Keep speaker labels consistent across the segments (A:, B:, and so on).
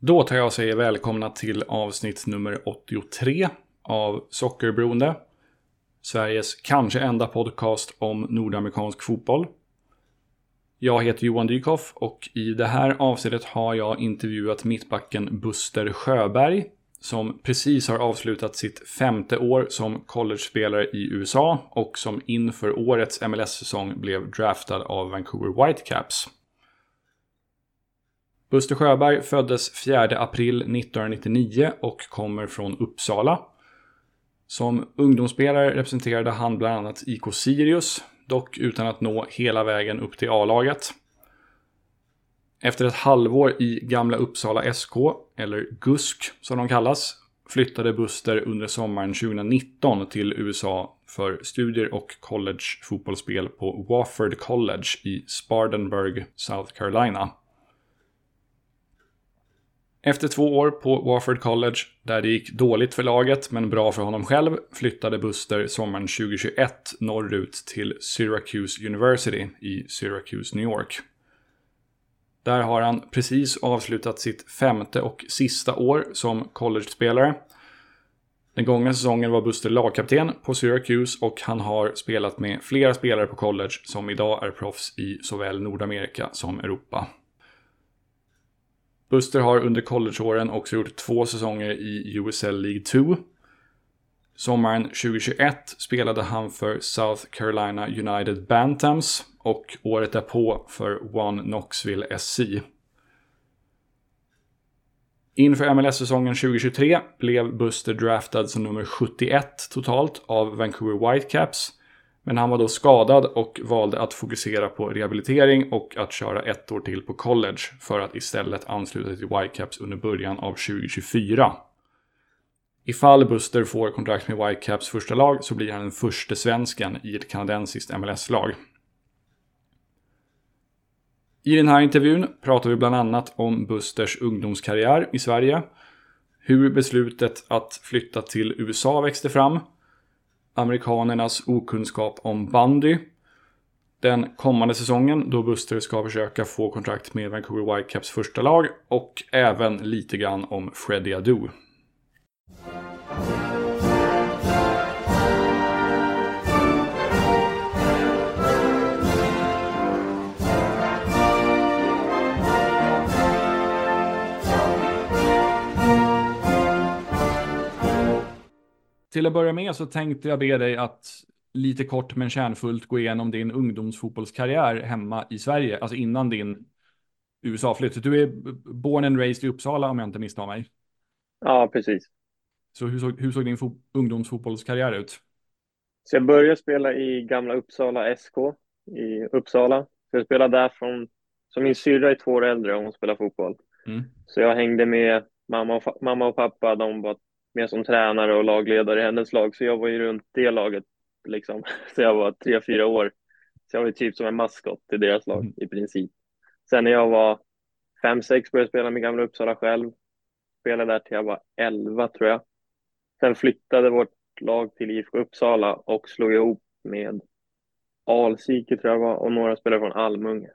A: Då tar jag och säger välkomna till avsnitt nummer 83 av Sockerberoende. Sveriges kanske enda podcast om nordamerikansk fotboll. Jag heter Johan Dykhoff och i det här avsnittet har jag intervjuat mittbacken Buster Sjöberg som precis har avslutat sitt femte år som college-spelare i USA och som inför årets MLS-säsong blev draftad av Vancouver Whitecaps. Buster Sjöberg föddes 4 april 1999 och kommer från Uppsala. Som ungdomsspelare representerade han bland annat IK Sirius, dock utan att nå hela vägen upp till A-laget. Efter ett halvår i Gamla Uppsala SK, eller GUSK som de kallas, flyttade Buster under sommaren 2019 till USA för studier och college-fotbollsspel på Wofford College i Spartanburg, South Carolina. Efter två år på Wofford College, där det gick dåligt för laget men bra för honom själv, flyttade Buster sommaren 2021 norrut till Syracuse University i Syracuse, New York. Där har han precis avslutat sitt femte och sista år som college-spelare. Den gångna säsongen var Buster lagkapten på Syracuse och han har spelat med flera spelare på college som idag är proffs i såväl Nordamerika som Europa. Buster har under collegeåren också gjort två säsonger i USL League 2. Sommaren 2021 spelade han för South Carolina United Bantams och året därpå för One Knoxville SC. Inför MLS-säsongen 2023 blev Buster draftad som nummer 71 totalt av Vancouver Whitecaps men han var då skadad och valde att fokusera på rehabilitering och att köra ett år till på college för att istället ansluta till Whitecaps under början av 2024. Ifall Buster får kontrakt med Whitecaps första lag så blir han den första svensken i ett kanadensiskt MLS-lag. I den här intervjun pratar vi bland annat om Busters ungdomskarriär i Sverige, hur beslutet att flytta till USA växte fram, amerikanernas okunskap om bandy. Den kommande säsongen då Buster ska försöka få kontrakt med Vancouver Whitecaps första lag och även lite grann om Freddie Adu. Till att börja med så tänkte jag be dig att lite kort men kärnfullt gå igenom din ungdomsfotbollskarriär hemma i Sverige, alltså innan din USA-flytt. Du är born and raised i Uppsala om jag inte misstar mig.
B: Ja, precis.
A: Så hur såg, hur såg din ungdomsfotbollskarriär ut?
B: Så jag började spela i gamla Uppsala SK i Uppsala. Så jag spelade där från, så min syrra är två år äldre och hon spelar fotboll. Mm. Så jag hängde med mamma och, mamma och pappa, de var med som tränare och lagledare i hennes lag, så jag var ju runt det laget liksom. Så jag var tre, fyra år. Så jag var ju typ som en maskot i deras lag mm. i princip. Sen när jag var fem, sex började jag spela med Gamla Uppsala själv. Spelade där till jag var elva tror jag. Sen flyttade vårt lag till IFK Uppsala och slog ihop med Alsike tror jag var och några spelare från Almunge.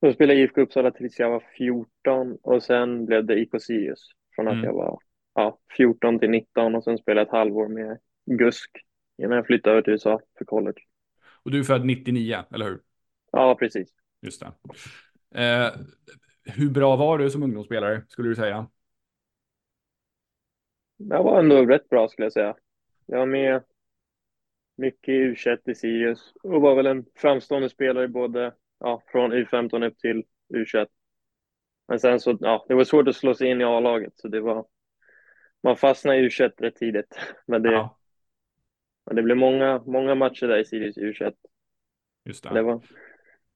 B: Jag spelade IFK Uppsala tills jag var 14 och sen blev det IK Sirius från att mm. jag var ja, 14 till 19 och sen spelade ett halvår med GUSK innan jag flyttade över till USA för college.
A: Och du är född 99, eller hur?
B: Ja, precis.
A: Just det. Eh, hur bra var du som ungdomsspelare, skulle du säga?
B: Jag var ändå rätt bra, skulle jag säga. Jag var med mycket i U21 i Sirius och var väl en framstående spelare både ja, från U15 upp till U21. Men sen så, ja, det var svårt att slå sig in i A-laget, så det var man fastnar i U21 rätt tidigt. Men det, ja. men det blev många, många matcher där i Sirius U21.
A: Just det.
B: det var,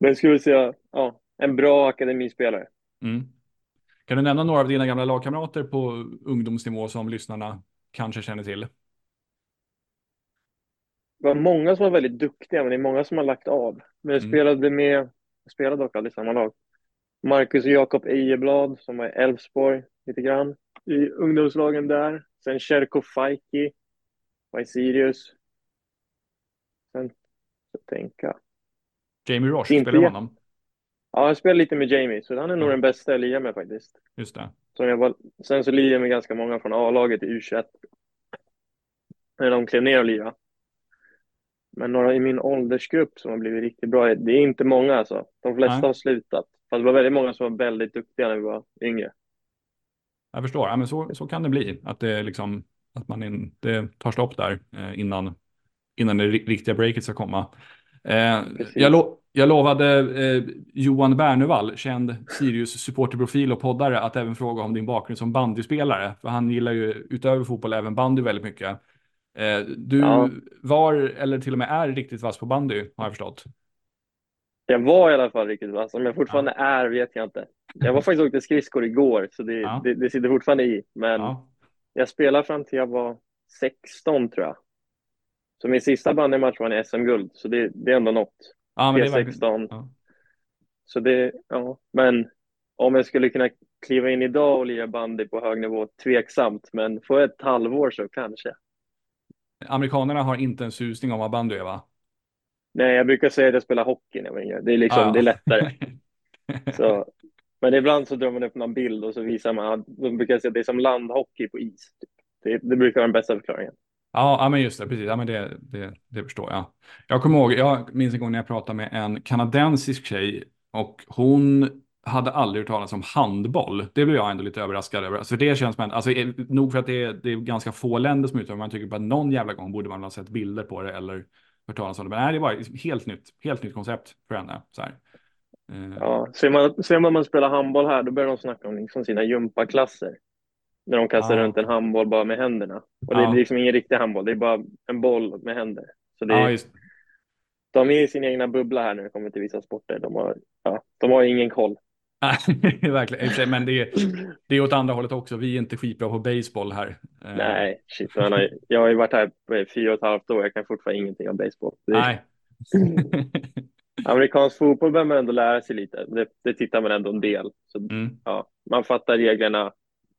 B: men skulle säga, ja, en bra akademispelare.
A: Mm. Kan du nämna några av dina gamla lagkamrater på ungdomsnivå som lyssnarna kanske känner till?
B: Det var många som var väldigt duktiga, men det är många som har lagt av. Men jag mm. spelade med, jag spelade dock aldrig samma lag. Marcus och Jakob Ejeblad som var i Elfsborg lite grann i ungdomslagen där. Sen Sherko Faiki Sirius. Sen, så tänka.
A: Jamie Roche, spelar honom?
B: Ja, jag spelar lite med Jamie, så han är nog den bästa jag lirar med faktiskt.
A: Just det.
B: Så jag var, sen så lirar jag med ganska många från A-laget i U21. När de klev ner och lirade. Men några i min åldersgrupp som har blivit riktigt bra, det är inte många alltså. De flesta Nej. har slutat. Fast det var väldigt många som var väldigt duktiga när vi var yngre.
A: Jag förstår, ja, men så, så kan det bli. Att det liksom, att man inte tar stopp där eh, innan, innan det riktiga breaket ska komma. Eh, jag, lo jag lovade eh, Johan Bernevall, känd Sirius supporterprofil och poddare, att även fråga om din bakgrund som bandyspelare. För han gillar ju utöver fotboll även bandy väldigt mycket. Eh, du ja. var, eller till och med är, riktigt vass på bandy, har jag förstått.
B: Jag var i alla fall riktigt vass. Om jag fortfarande ja. är vet jag inte. Jag var faktiskt och åkte skridskor igår, så det, ja. det, det, sitter fortfarande i. Men jag spelade fram till jag var 16 tror jag. Så min sista bandymatch var en SM-guld, så det, det är ändå något.
A: Ja, men det är verkligen... ja.
B: Så det, ja, men om jag skulle kunna kliva in idag och lira bandy på hög nivå, tveksamt, men får ett halvår så kanske.
A: Amerikanerna har inte en susning om vad bandy är, va?
B: Nej, jag brukar säga att jag spelar hockey när jag var yngre. Det är liksom, ah, det är lättare. så, men ibland så drar man upp någon bild och så visar man, De brukar säga att det är som landhockey på is. Det, det brukar vara den bästa förklaringen.
A: Ja, ja, men just det, precis. Ja, men det, det, det förstår jag. Jag kommer ihåg, jag minns en gång när jag pratade med en kanadensisk tjej och hon hade aldrig hört talas om handboll. Det blev jag ändå lite överraskad över. Alltså, för det känns som alltså, nog för att det är, det är ganska få länder som utövar, man tycker att någon jävla gång borde man ha sett bilder på det eller hört talas om det. Men nej, det var helt nytt, helt nytt koncept för henne. Så här.
B: Uh... Ja, ser man, ser man man spelar handboll här, då börjar de snacka om liksom sina gympaklasser. När de kastar ah. runt en handboll bara med händerna. Och det är liksom ingen riktig handboll, det är bara en boll med händer. Så det är, ah, De är i sin egna bubbla här när det kommer till vissa sporter. De har, ja, de har ingen koll.
A: verkligen. Men det är, det är åt andra hållet också. Vi är inte skitbra på baseball här.
B: Eh. Nej, shit. Jag har ju varit här på fyra och ett halvt år. Jag kan fortfarande ingenting om baseball. Är...
A: Nej.
B: Amerikansk fotboll behöver man ändå lära sig lite. Det, det tittar man ändå en del. Så, mm. ja, man fattar reglerna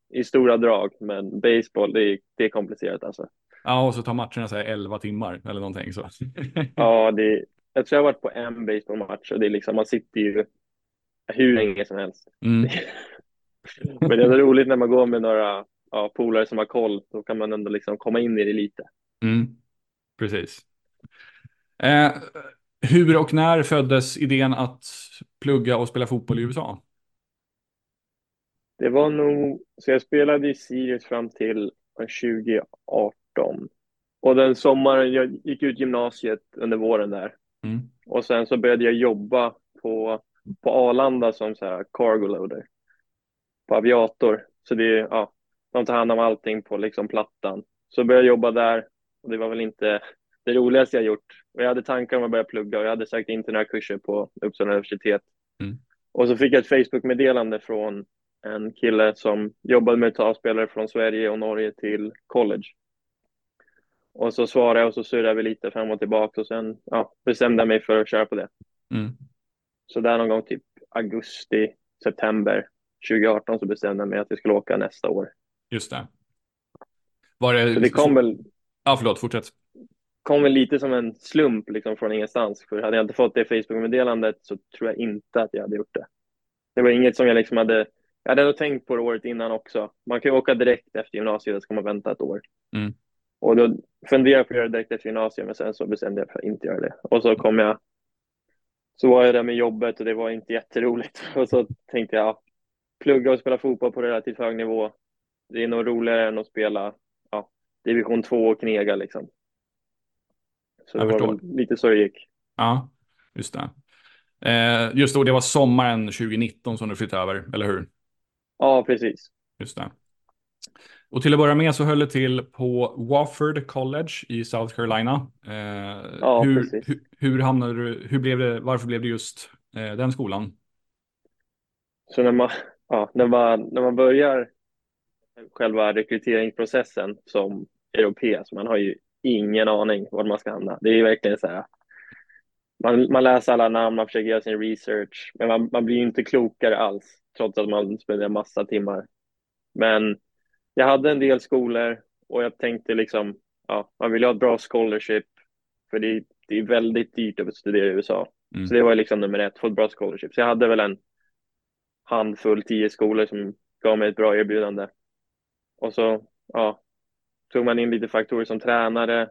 B: i stora drag, men baseball, det är, det är komplicerat alltså.
A: Ja, och så tar matcherna så här 11 timmar eller någonting så.
B: ja, det, jag tror jag har varit på en baseballmatch och det är liksom, man sitter ju hur länge som helst. Mm. men det är roligt när man går med några ja, polare som har koll, då kan man ändå liksom komma in i det lite.
A: Mm. Precis. Eh, hur och när föddes idén att plugga och spela fotboll i USA?
B: Det var nog, så jag spelade i Sirius fram till 2018. Och den sommaren, jag gick ut gymnasiet under våren där. Mm. Och sen så började jag jobba på, på Arlanda som så här cargo loader. På aviator. Så det är, ja, de tar hand om allting på liksom plattan. Så började jag jobba där och det var väl inte det roligaste jag gjort. Och jag hade tankar om att börja plugga och jag hade sökt in till några kurser på Uppsala universitet. Mm. Och så fick jag ett Facebook-meddelande från en kille som jobbade med att ta spelare från Sverige och Norge till college. Och så svarade jag och så surrade vi lite fram och tillbaka och sen ja, bestämde jag mig för att köra på det. Mm. Så där någon gång typ augusti, september 2018 så bestämde jag mig att jag skulle åka nästa år.
A: Just det. Var det...
B: Så det kom väl...
A: Ja, förlåt, fortsätt.
B: Kom väl lite som en slump liksom från ingenstans. För hade jag inte fått det Facebook-meddelandet så tror jag inte att jag hade gjort det. Det var inget som jag liksom hade jag hade nog tänkt på det året innan också. Man kan ju åka direkt efter gymnasiet, så ska man vänta ett år. Mm. Och då funderade jag på att göra det direkt efter gymnasiet, men sen så bestämde jag för att inte göra det. Och så kom jag, så var jag där med jobbet och det var inte jätteroligt. Och så tänkte jag, plugga och spela fotboll på relativt hög nivå. Det är nog roligare än att spela ja, division 2 och knega liksom. Så jag det förstår. var lite så det gick.
A: Ja, just det. Eh, just då, det var sommaren 2019 som du flyttade över, eller hur?
B: Ja, precis.
A: Just det. Och till att börja med så höll det till på Wofford College i South Carolina. Eh, ja, hur, precis. Hur, hur hamnade du, hur blev det, varför blev det just eh, den skolan?
B: Så när man, ja, när man, när man börjar själva rekryteringsprocessen som europé, så man har ju ingen aning var man ska hamna. Det är verkligen så här, man, man läser alla namn, man försöker göra sin research, men man, man blir inte klokare alls trots att man spenderar massa timmar. Men jag hade en del skolor och jag tänkte liksom, ja, man vill ha ett bra scholarship för det, det är väldigt dyrt att studera i USA. Mm. Så det var liksom nummer ett, få ett bra scholarship. Så jag hade väl en handfull, tio skolor som gav mig ett bra erbjudande. Och så ja, tog man in lite faktorer som tränare,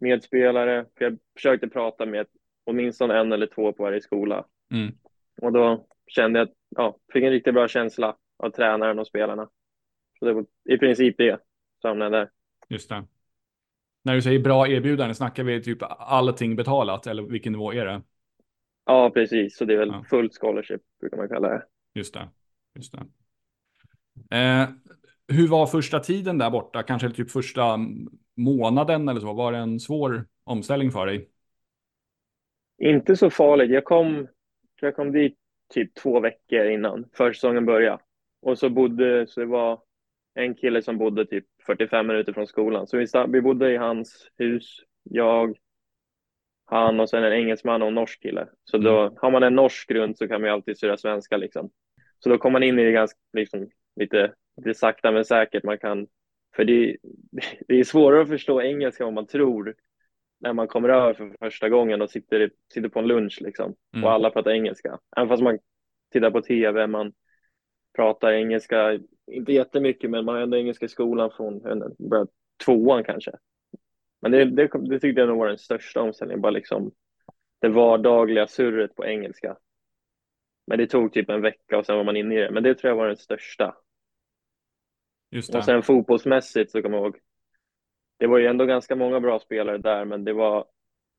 B: medspelare. För jag försökte prata med åtminstone en eller två på varje skola. Mm. Och då kände jag att ja, fick en riktigt bra känsla av tränaren och spelarna. Så det var i princip det som där.
A: Just det. När du säger bra erbjudande, snackar vi typ allting betalat eller vilken nivå är det?
B: Ja, precis. Så det är väl ja. fullt scholarship brukar man kalla det.
A: Just det. Just det. Eh, hur var första tiden där borta? Kanske typ första månaden eller så? Var det en svår omställning för dig?
B: Inte så farligt. Jag kom, jag kom dit typ två veckor innan försäsongen började. Och så bodde, så det var en kille som bodde typ 45 minuter från skolan. Så vi, vi bodde i hans hus, jag, han och sen en engelsman och en norsk kille. Så då mm. har man en norsk grund så kan man ju alltid styra svenska liksom. Så då kom man in i det ganska, liksom, lite, lite sakta men säkert. Man kan, för det, det är svårare att förstå engelska vad man tror när man kommer över för första gången och sitter, sitter på en lunch liksom. Mm. Och alla pratar engelska. Även fast man tittar på tv, man pratar engelska, inte jättemycket, men man har ändå engelska i skolan från tvåan kanske. Men det, det, det tyckte jag nog var den största omställningen, bara liksom det vardagliga surret på engelska. Men det tog typ en vecka och sen var man inne i det. Men det tror jag var den största. Just det. Och sen fotbollsmässigt så kommer jag ihåg, det var ju ändå ganska många bra spelare där, men det var,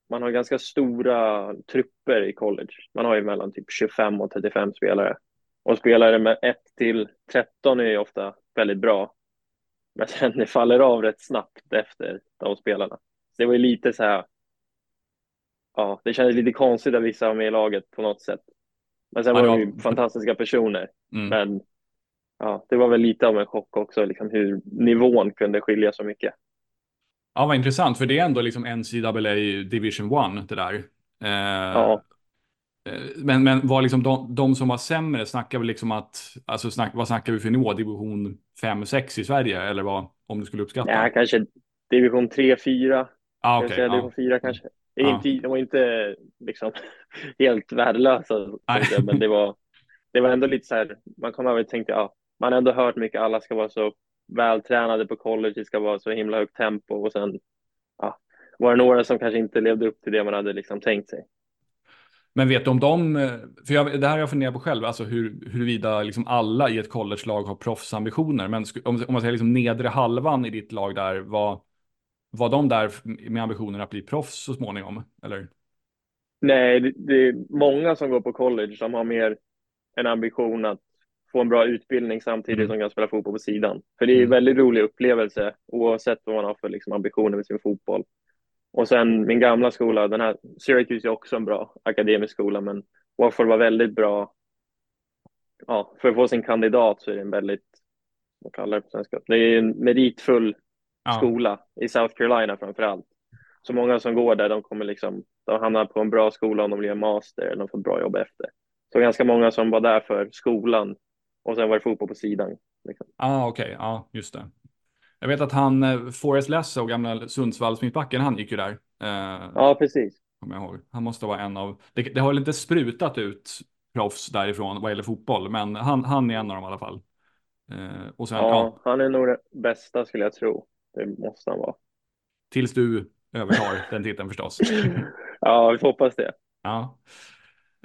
B: man har ganska stora trupper i college. Man har ju mellan typ 25 och 35 spelare. Och spelare med 1 till 13 är ju ofta väldigt bra. Men sen det faller av rätt snabbt efter de spelarna. Så det var ju lite så här, ja, det kändes lite konstigt att vissa var med i laget på något sätt. Men sen var de ju fantastiska personer. Mm. Men ja, det var väl lite av en chock också, liksom hur nivån kunde skilja så mycket.
A: Ja, vad intressant, för det är ändå liksom NCAA Division 1 det där. Eh, ja. Eh, men, men var liksom de, de, som var sämre, snackar vi liksom att, alltså snack, vad snackar vi för nivå? Division 5-6 i Sverige eller vad, om du skulle uppskatta?
B: Ja, kanske division 3-4.
A: Ah, okay,
B: ja. Division 4 kanske. Inte, det var inte liksom helt värdelösa, men det var, det var ändå lite så här, man kommer över och tänkte, ja, man har ändå hört mycket, alla ska vara så vältränade på college, det ska vara så himla högt tempo och sen ja, var det några som kanske inte levde upp till det man hade liksom tänkt sig.
A: Men vet du om de, för jag, det här har jag funderat på själv, alltså hur, huruvida liksom alla i ett collegelag har proffsambitioner. Men om, om man säger liksom nedre halvan i ditt lag där, var, var de där med ambitionen att bli proffs så småningom? Eller?
B: Nej, det, det är många som går på college som har mer en ambition att få en bra utbildning samtidigt mm. som kan spela fotboll på sidan. För det är en mm. väldigt rolig upplevelse oavsett vad man har för liksom, ambitioner med sin fotboll. Och sen min gamla skola, den här Syracuse är också en bra akademisk skola, men Wofford var väldigt bra. Ja, för att få sin kandidat så är det en väldigt, vad kallar det på svenska? Det är en meritfull ja. skola i South Carolina framför allt. Så många som går där, de kommer liksom, de hamnar på en bra skola om de blir en master eller de får ett bra jobb efter. Så ganska många som var där för skolan och sen var det fotboll på sidan.
A: Liksom. Ah, okej, okay. ja, just det. Jag vet att han, eh, Forrest Lesse och gamla Sundsvalls mittbacken, han gick ju där.
B: Eh, ja, precis.
A: Kommer jag ihåg. Han måste vara en av, det, det har väl inte sprutat ut proffs därifrån vad gäller fotboll, men han, han är en av dem i alla fall.
B: Eh, och sen, ja, ja, han är nog det bästa skulle jag tro. Det måste han vara.
A: Tills du övertar den titeln förstås.
B: ja, vi får hoppas det.
A: Ja.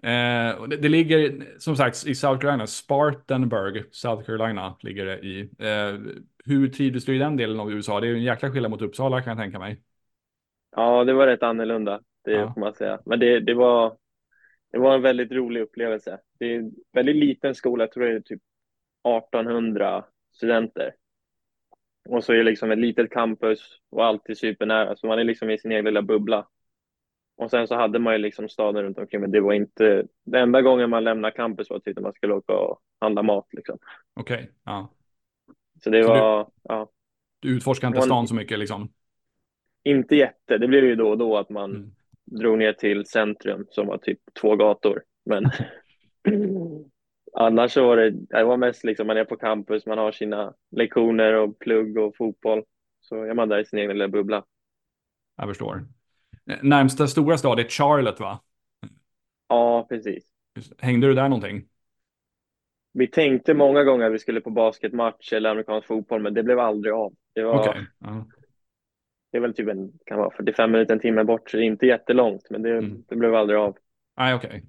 A: Eh, det, det, ligger som sagt i South Carolina, Spartanburg, South Carolina ligger det i. Eh, hur trivdes du i den delen av USA? Det är ju en jäkla skillnad mot Uppsala kan jag tänka mig.
B: Ja, det var rätt annorlunda, det ja. får man säga. Men det, det, var, det var en väldigt rolig upplevelse. Det är en väldigt liten skola, jag tror det är typ 1800 studenter. Och så är det liksom ett litet campus och allt är supernära, så man är liksom i sin egen lilla bubbla. Och sen så hade man ju liksom staden runt omkring, men det var inte, den enda gången man lämnade campus var typ när man skulle åka och handla mat liksom.
A: Okej, okay, ja.
B: Så det så var, du, ja.
A: Du utforskar inte stan så mycket liksom?
B: Inte jätte, det blev ju då och då att man mm. drog ner till centrum som var typ två gator. Men annars så var det, det var mest liksom man är på campus, man har sina lektioner och plugg och fotboll. Så är man där i sin egen lilla bubbla.
A: Jag förstår. Närmsta stora stad är Charlotte va?
B: Ja, precis.
A: Hängde du där någonting?
B: Vi tänkte många gånger att vi skulle på basketmatch eller amerikansk fotboll, men det blev aldrig av. Det var, okay. uh. det är väl typ en, kan vara 45 minuter, en timme bort, så det är inte jättelångt, men det, mm. det blev aldrig av.
A: Nej, okej. Okay.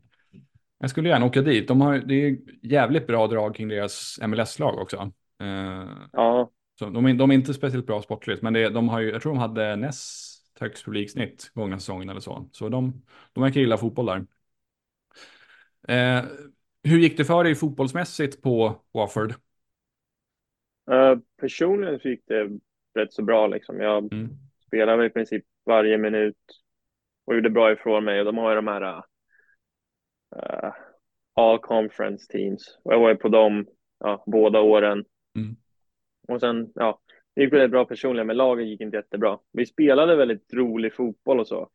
A: Jag skulle gärna åka dit. De har, det är jävligt bra drag kring deras MLS-lag också. Uh,
B: ja.
A: Så de, är, de är inte speciellt bra sportligt, men det, de har ju, jag tror de hade näst högst publiksnitt gångna säsongen eller så. Så de, de verkar gilla fotboll där. Eh, hur gick det för dig fotbollsmässigt på Wofford?
B: Uh, personligen så gick det rätt så bra. Liksom. Jag mm. spelade i princip varje minut och gjorde bra ifrån mig. Och de har ju de här uh, all conference teams. Och jag var ju på dem ja, båda åren. Mm. Och sen, ja, det gick väldigt bra personligen, men laget gick inte jättebra. Vi spelade väldigt rolig fotboll och så.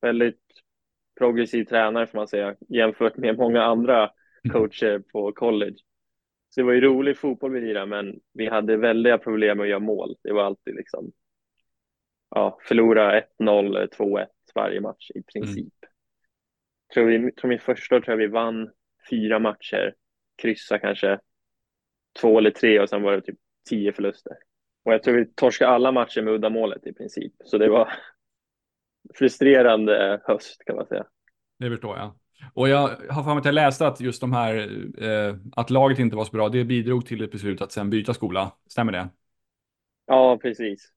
B: Väldigt progressiv tränare får man säga, jämfört med många andra Mm. coacher på college. Så det var ju rolig fotboll vi lirade, men vi hade väldiga problem med att göra mål. Det var alltid liksom, ja, förlora 1-0, 2-1 varje match i princip. Mm. Tror vi, tror min första tror jag vi vann fyra matcher, kryssa kanske två eller tre och sen var det typ tio förluster. Och jag tror vi torskade alla matcher med uddamålet i princip. Så det var frustrerande höst kan man säga.
A: Det förstår jag. Och jag har för mig att jag läste att just de här, eh, att laget inte var så bra, det bidrog till ett beslut att sen byta skola. Stämmer det?
B: Ja, precis.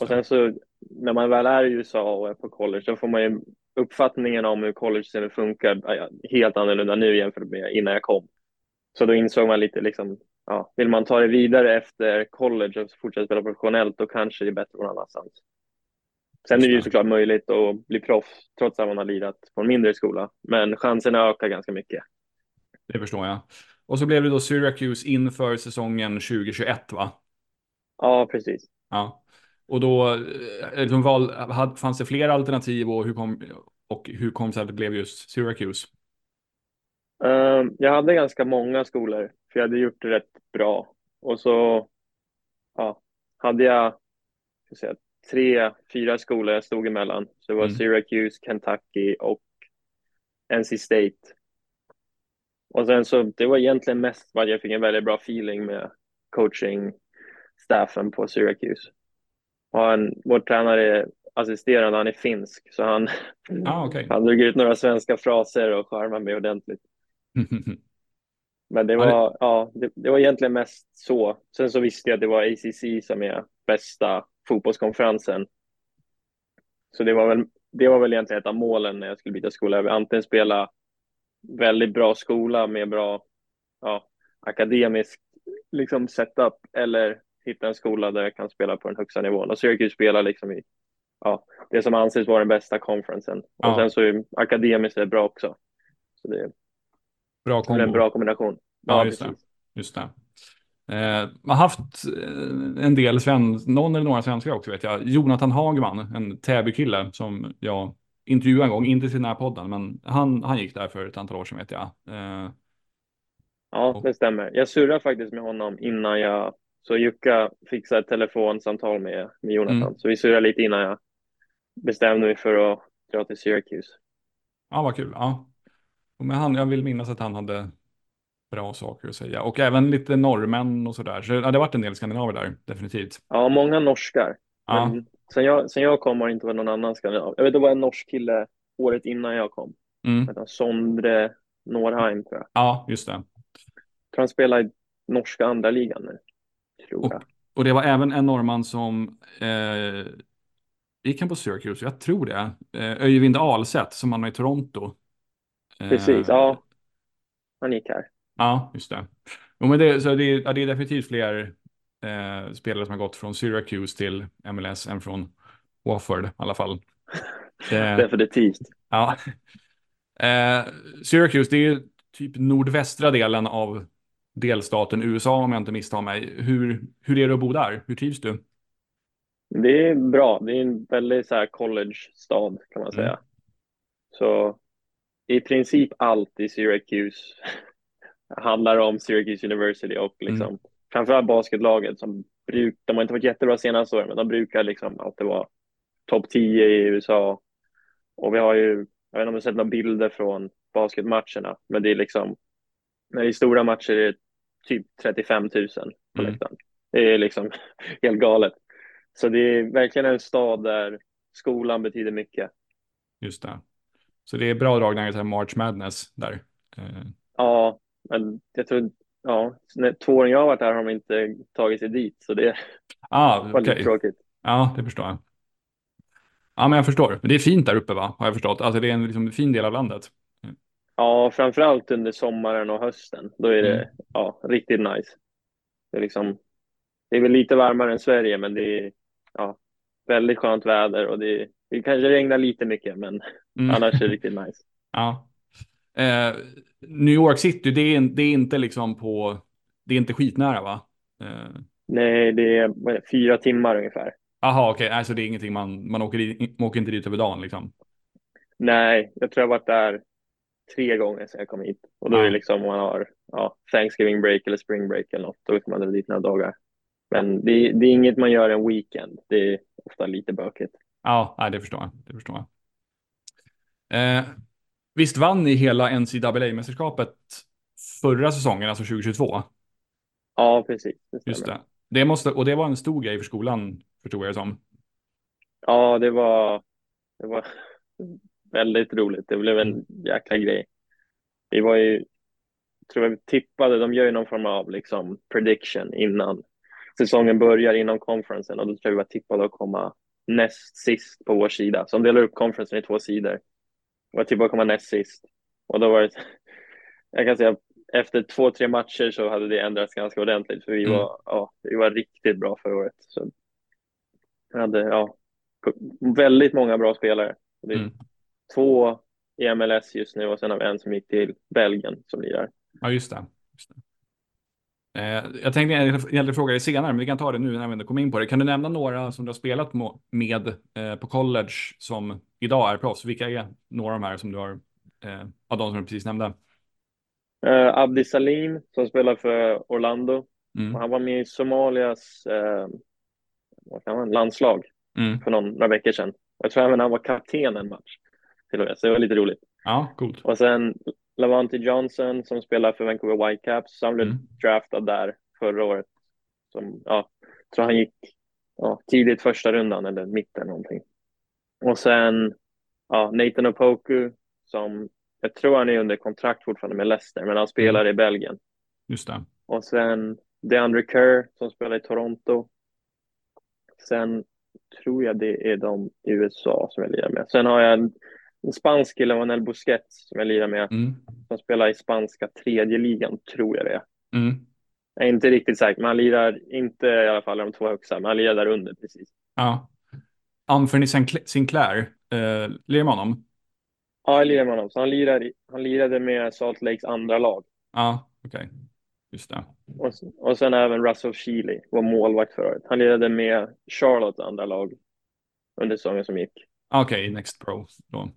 B: Och sen så när man väl är i USA och är på college, då får man ju uppfattningen om hur college funkar helt annorlunda nu jämfört med innan jag kom. Så då insåg man lite liksom, ja, vill man ta det vidare efter college och fortsätta spela professionellt, då kanske det är bättre någon annanstans. Sen är det ju såklart möjligt att bli proffs trots att man har lirat på en mindre skola, men chanserna ökar ganska mycket.
A: Det förstår jag. Och så blev det då Syracuse inför säsongen 2021, va?
B: Ja, precis.
A: Ja. Och då liksom val, fanns det fler alternativ och hur kom, och hur kom det sig att det blev just Syracuse?
B: Uh, jag hade ganska många skolor, för jag hade gjort det rätt bra. Och så ja, hade jag, ska säga, tre, fyra skolor jag stod emellan. Så det var mm. Syracuse, Kentucky och NC State. Och sen så, det var egentligen mest för att jag fick en väldigt bra feeling med coaching-staffen på Syracuse. Och han, vår tränare assisterande, han är finsk, så han,
A: ah, okay.
B: han drog ut några svenska fraser och charmade mig ordentligt. Men det var, ja, det, det, var egentligen mest så. Sen så visste jag att det var ACC som är bästa fotbollskonferensen. Så det var väl, det var väl egentligen ett av målen när jag skulle byta skola. Jag vill antingen spela väldigt bra skola med bra ja, akademisk liksom setup eller hitta en skola där jag kan spela på den högsta nivån. Och Syracuse spela liksom i ja, det som anses vara den bästa konferensen. Ja. Och sen så är akademiskt är bra också. Så det
A: bra
B: kombo. en bra kombination.
A: Ja, ja just, det. just det. Eh, har haft eh, en del sven någon eller några svenskar också vet jag. Jonathan Hagman, en Täby-kille som jag intervjuade en gång, inte till den här podden, men han, han gick där för ett antal år sedan vet jag. Eh,
B: ja, det stämmer. Jag surrade faktiskt med honom innan jag, så Jukka fixade ett telefonsamtal med, med Jonathan, mm. så vi surrade lite innan jag bestämde mig för att dra till Syracuse.
A: Ja, vad kul. Ja. Men han, jag vill minnas att han hade bra saker att säga. Och även lite norrmän och sådär. Så ja, det har varit en del skandinaver där, definitivt.
B: Ja, många norskar. Ja. Men sen, jag, sen jag kom har det inte varit någon annan skandinav. Jag vet, det var en norsk kille året innan jag kom. Mm. Sondre Norheim, tror jag.
A: Ja, just det. Jag
B: tror han spelar i norska andra ligan nu. Tror
A: och,
B: jag.
A: och det var även en norrman som eh, gick han på Syracuse? Jag tror det. Eh, Öyvind Ahlseth som han var i Toronto.
B: Eh, Precis, ja. Han gick här.
A: Ja, just det. Jo, men det, så det, ja, det är definitivt fler eh, spelare som har gått från Syracuse till MLS än från Wofford i alla fall.
B: Eh, definitivt.
A: Ja. Eh, Syracuse, det är typ nordvästra delen av delstaten USA om jag inte misstar mig. Hur, hur är det att bo där? Hur trivs du?
B: Det är bra. Det är en väldigt så här college-stad kan man säga. Mm. Så i princip allt i Syracuse handlar om Syracuse University och liksom mm. framförallt basketlaget som bruk, de har inte varit jättebra senaste åren, men de brukar liksom alltid vara topp 10 i USA. Och vi har ju, jag vet inte om du sett några bilder från basketmatcherna. Men det är liksom, när det är stora matcher är det typ 35 000 på mm. läktaren. Det är liksom helt galet. Så det är verkligen en stad där skolan betyder mycket.
A: Just det. Så det är bra dragningar till March Madness där. Eh.
B: Ja, men jag tror, ja, två år jag har varit här har de inte tagit sig dit. Så det
A: ah, var okay. lite tråkigt. Ja, det förstår jag. Ja, men jag förstår. Men det är fint där uppe, va? Har jag förstått. Alltså det är en liksom, fin del av landet.
B: Ja, framförallt under sommaren och hösten. Då är det mm. ja, riktigt nice. Det är, liksom, det är väl lite varmare än Sverige, men det är ja, väldigt skönt väder och det, det kanske regnar lite mycket, men mm. annars är det riktigt nice.
A: Ja. Eh, New York City, det är, det är inte liksom på, det är inte skitnära va?
B: Eh. Nej, det är fyra timmar ungefär.
A: Jaha, okej, okay. alltså det är ingenting man, man åker, man åker inte dit över dagen liksom?
B: Nej, jag tror jag har varit där tre gånger sedan jag kom hit. Och då är det liksom om man har ja, Thanksgiving break eller spring break eller något, då åker man dit några dagar. Men det, det, är inget man gör en weekend. Det är ofta lite bökigt.
A: Ja, det förstår jag. Det förstår jag. Eh, visst vann ni hela NCAA-mästerskapet förra säsongen, alltså 2022?
B: Ja, precis.
A: Det Just det. det måste, och det var en stor grej för skolan, förstod jag det som.
B: Ja, det var, det var väldigt roligt. Det blev en mm. jäkla grej. Vi var ju, tror jag tippade, de gör ju någon form av liksom prediction innan säsongen börjar inom conferencen och då tror jag vi var tippade att komma näst sist på vår sida. Så de delar upp conferencen i två sidor. Att komma näst sist. Och då var det, jag kan säga efter två, tre matcher så hade det ändrats ganska ordentligt för vi mm. var, ja, vi var riktigt bra förra året. Så vi hade, ja, väldigt många bra spelare. Det är mm. två i MLS just nu och sen har vi en som gick till Belgien som lirar.
A: Ja, just det. Just det. Eh, jag tänkte egentligen fråga dig senare, men vi kan ta det nu när vi ändå kom in på det. Kan du nämna några som du har spelat med eh, på college som idag är proffs? Vilka är några av de här som du har, eh, av de som du precis nämnde?
B: Uh, Abdi Salim som spelar för Orlando. Mm. Han var med i Somalias uh, man, landslag mm. för någon, några veckor sedan. Jag tror även han var kapten en match. Till och med, så det var lite roligt.
A: Ja, coolt.
B: Och sen Lavante Johnson som spelar för Vancouver Whitecaps. Han blev mm. draftad där förra året. Som, ja, tror han gick ja, tidigt första rundan eller mitten någonting. Och sen ja, Nathan Opoku som jag tror han är under kontrakt fortfarande med Leicester, men han spelar mm. i Belgien.
A: Just det.
B: Och sen DeAndre Kerr som spelar i Toronto. Sen tror jag det är de i USA som jag lirar med. Sen har jag en spansk kille, Manel Busquets, som jag lirar med, mm. som spelar i spanska tredje ligan, tror jag det är. Mm. Jag är inte riktigt säker, men han lirar inte i alla fall de två högsta, men han lirar där under precis.
A: Ja. Anthony Sinclair, eh, lirar med honom?
B: Ja, jag lirar med honom. Så han, lirar, han lirade med Salt Lakes andra lag.
A: Ja, okej. Okay. Just det.
B: Och, och sen även Russell Shealy, var målvakt för året. Han lirade med Charlotte andra lag under säsongen som gick.
A: Okej, okay, Next Pro då.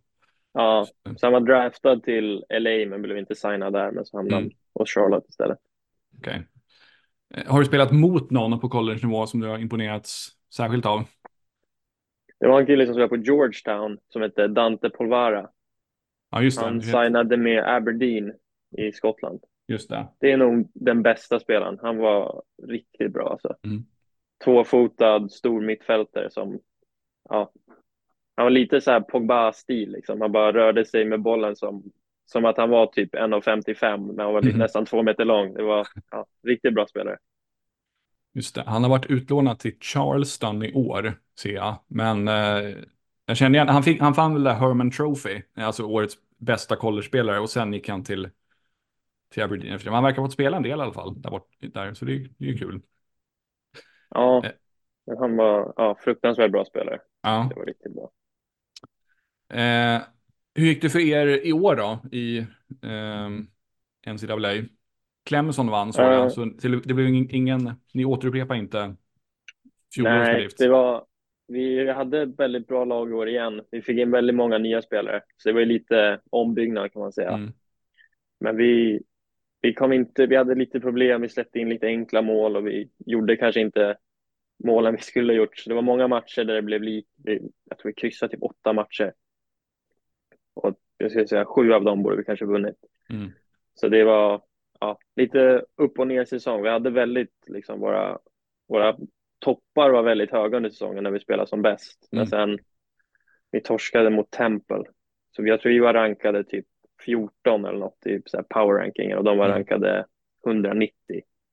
B: Ja, så han var draftad till LA men blev inte signad där, men så hamnade han mm. hos Charlotte istället.
A: Okay. Eh, har du spelat mot någon på college-nivå som du har imponerats särskilt av?
B: Det var en kille som spelade på Georgetown som hette Dante Polvara.
A: Ja, just
B: det. Han signade med Aberdeen i Skottland.
A: Just det.
B: Det är nog den bästa spelaren. Han var riktigt bra alltså. Mm. Tvåfotad, stor mittfältare som ja, han var lite så här Pogba-stil, liksom. han bara rörde sig med bollen som, som att han var typ 1,55 men han var mm. nästan två meter lång. Det var ja, riktigt bra spelare.
A: Just det, han har varit utlånad till Charleston i år, ser jag. Men eh, jag känner igen, han, fick, han fann väl Herman Trophy, alltså årets bästa college-spelare och sen gick han till, till Aberdeen. Han verkar ha fått spela en del i alla fall, där, bort, där så det, det är ju kul.
B: Ja, eh. han var ja, fruktansvärt bra spelare. Ja. Det var riktigt bra.
A: Eh, hur gick det för er i år då i eh, NCAA? Clemson vann så uh, jag, så det blev ingen, ni återupprepar inte
B: fjolårets Nej, det var, vi hade väldigt bra lag i år igen. Vi fick in väldigt många nya spelare, så det var lite ombyggnad kan man säga. Mm. Men vi, vi kom inte, vi hade lite problem, vi släppte in lite enkla mål och vi gjorde kanske inte målen vi skulle ha gjort. Så det var många matcher där det blev lite, jag tror vi kryssade typ åtta matcher. Och jag skulle säga sju av dem borde vi kanske vunnit.
A: Mm.
B: Så det var ja, lite upp och ner säsong. Vi hade väldigt, liksom våra, våra toppar var väldigt höga under säsongen när vi spelade som bäst. Mm. Men sen vi torskade mot Temple. Så jag tror vi var rankade typ 14 eller något i så power rankingen och de var mm. rankade 190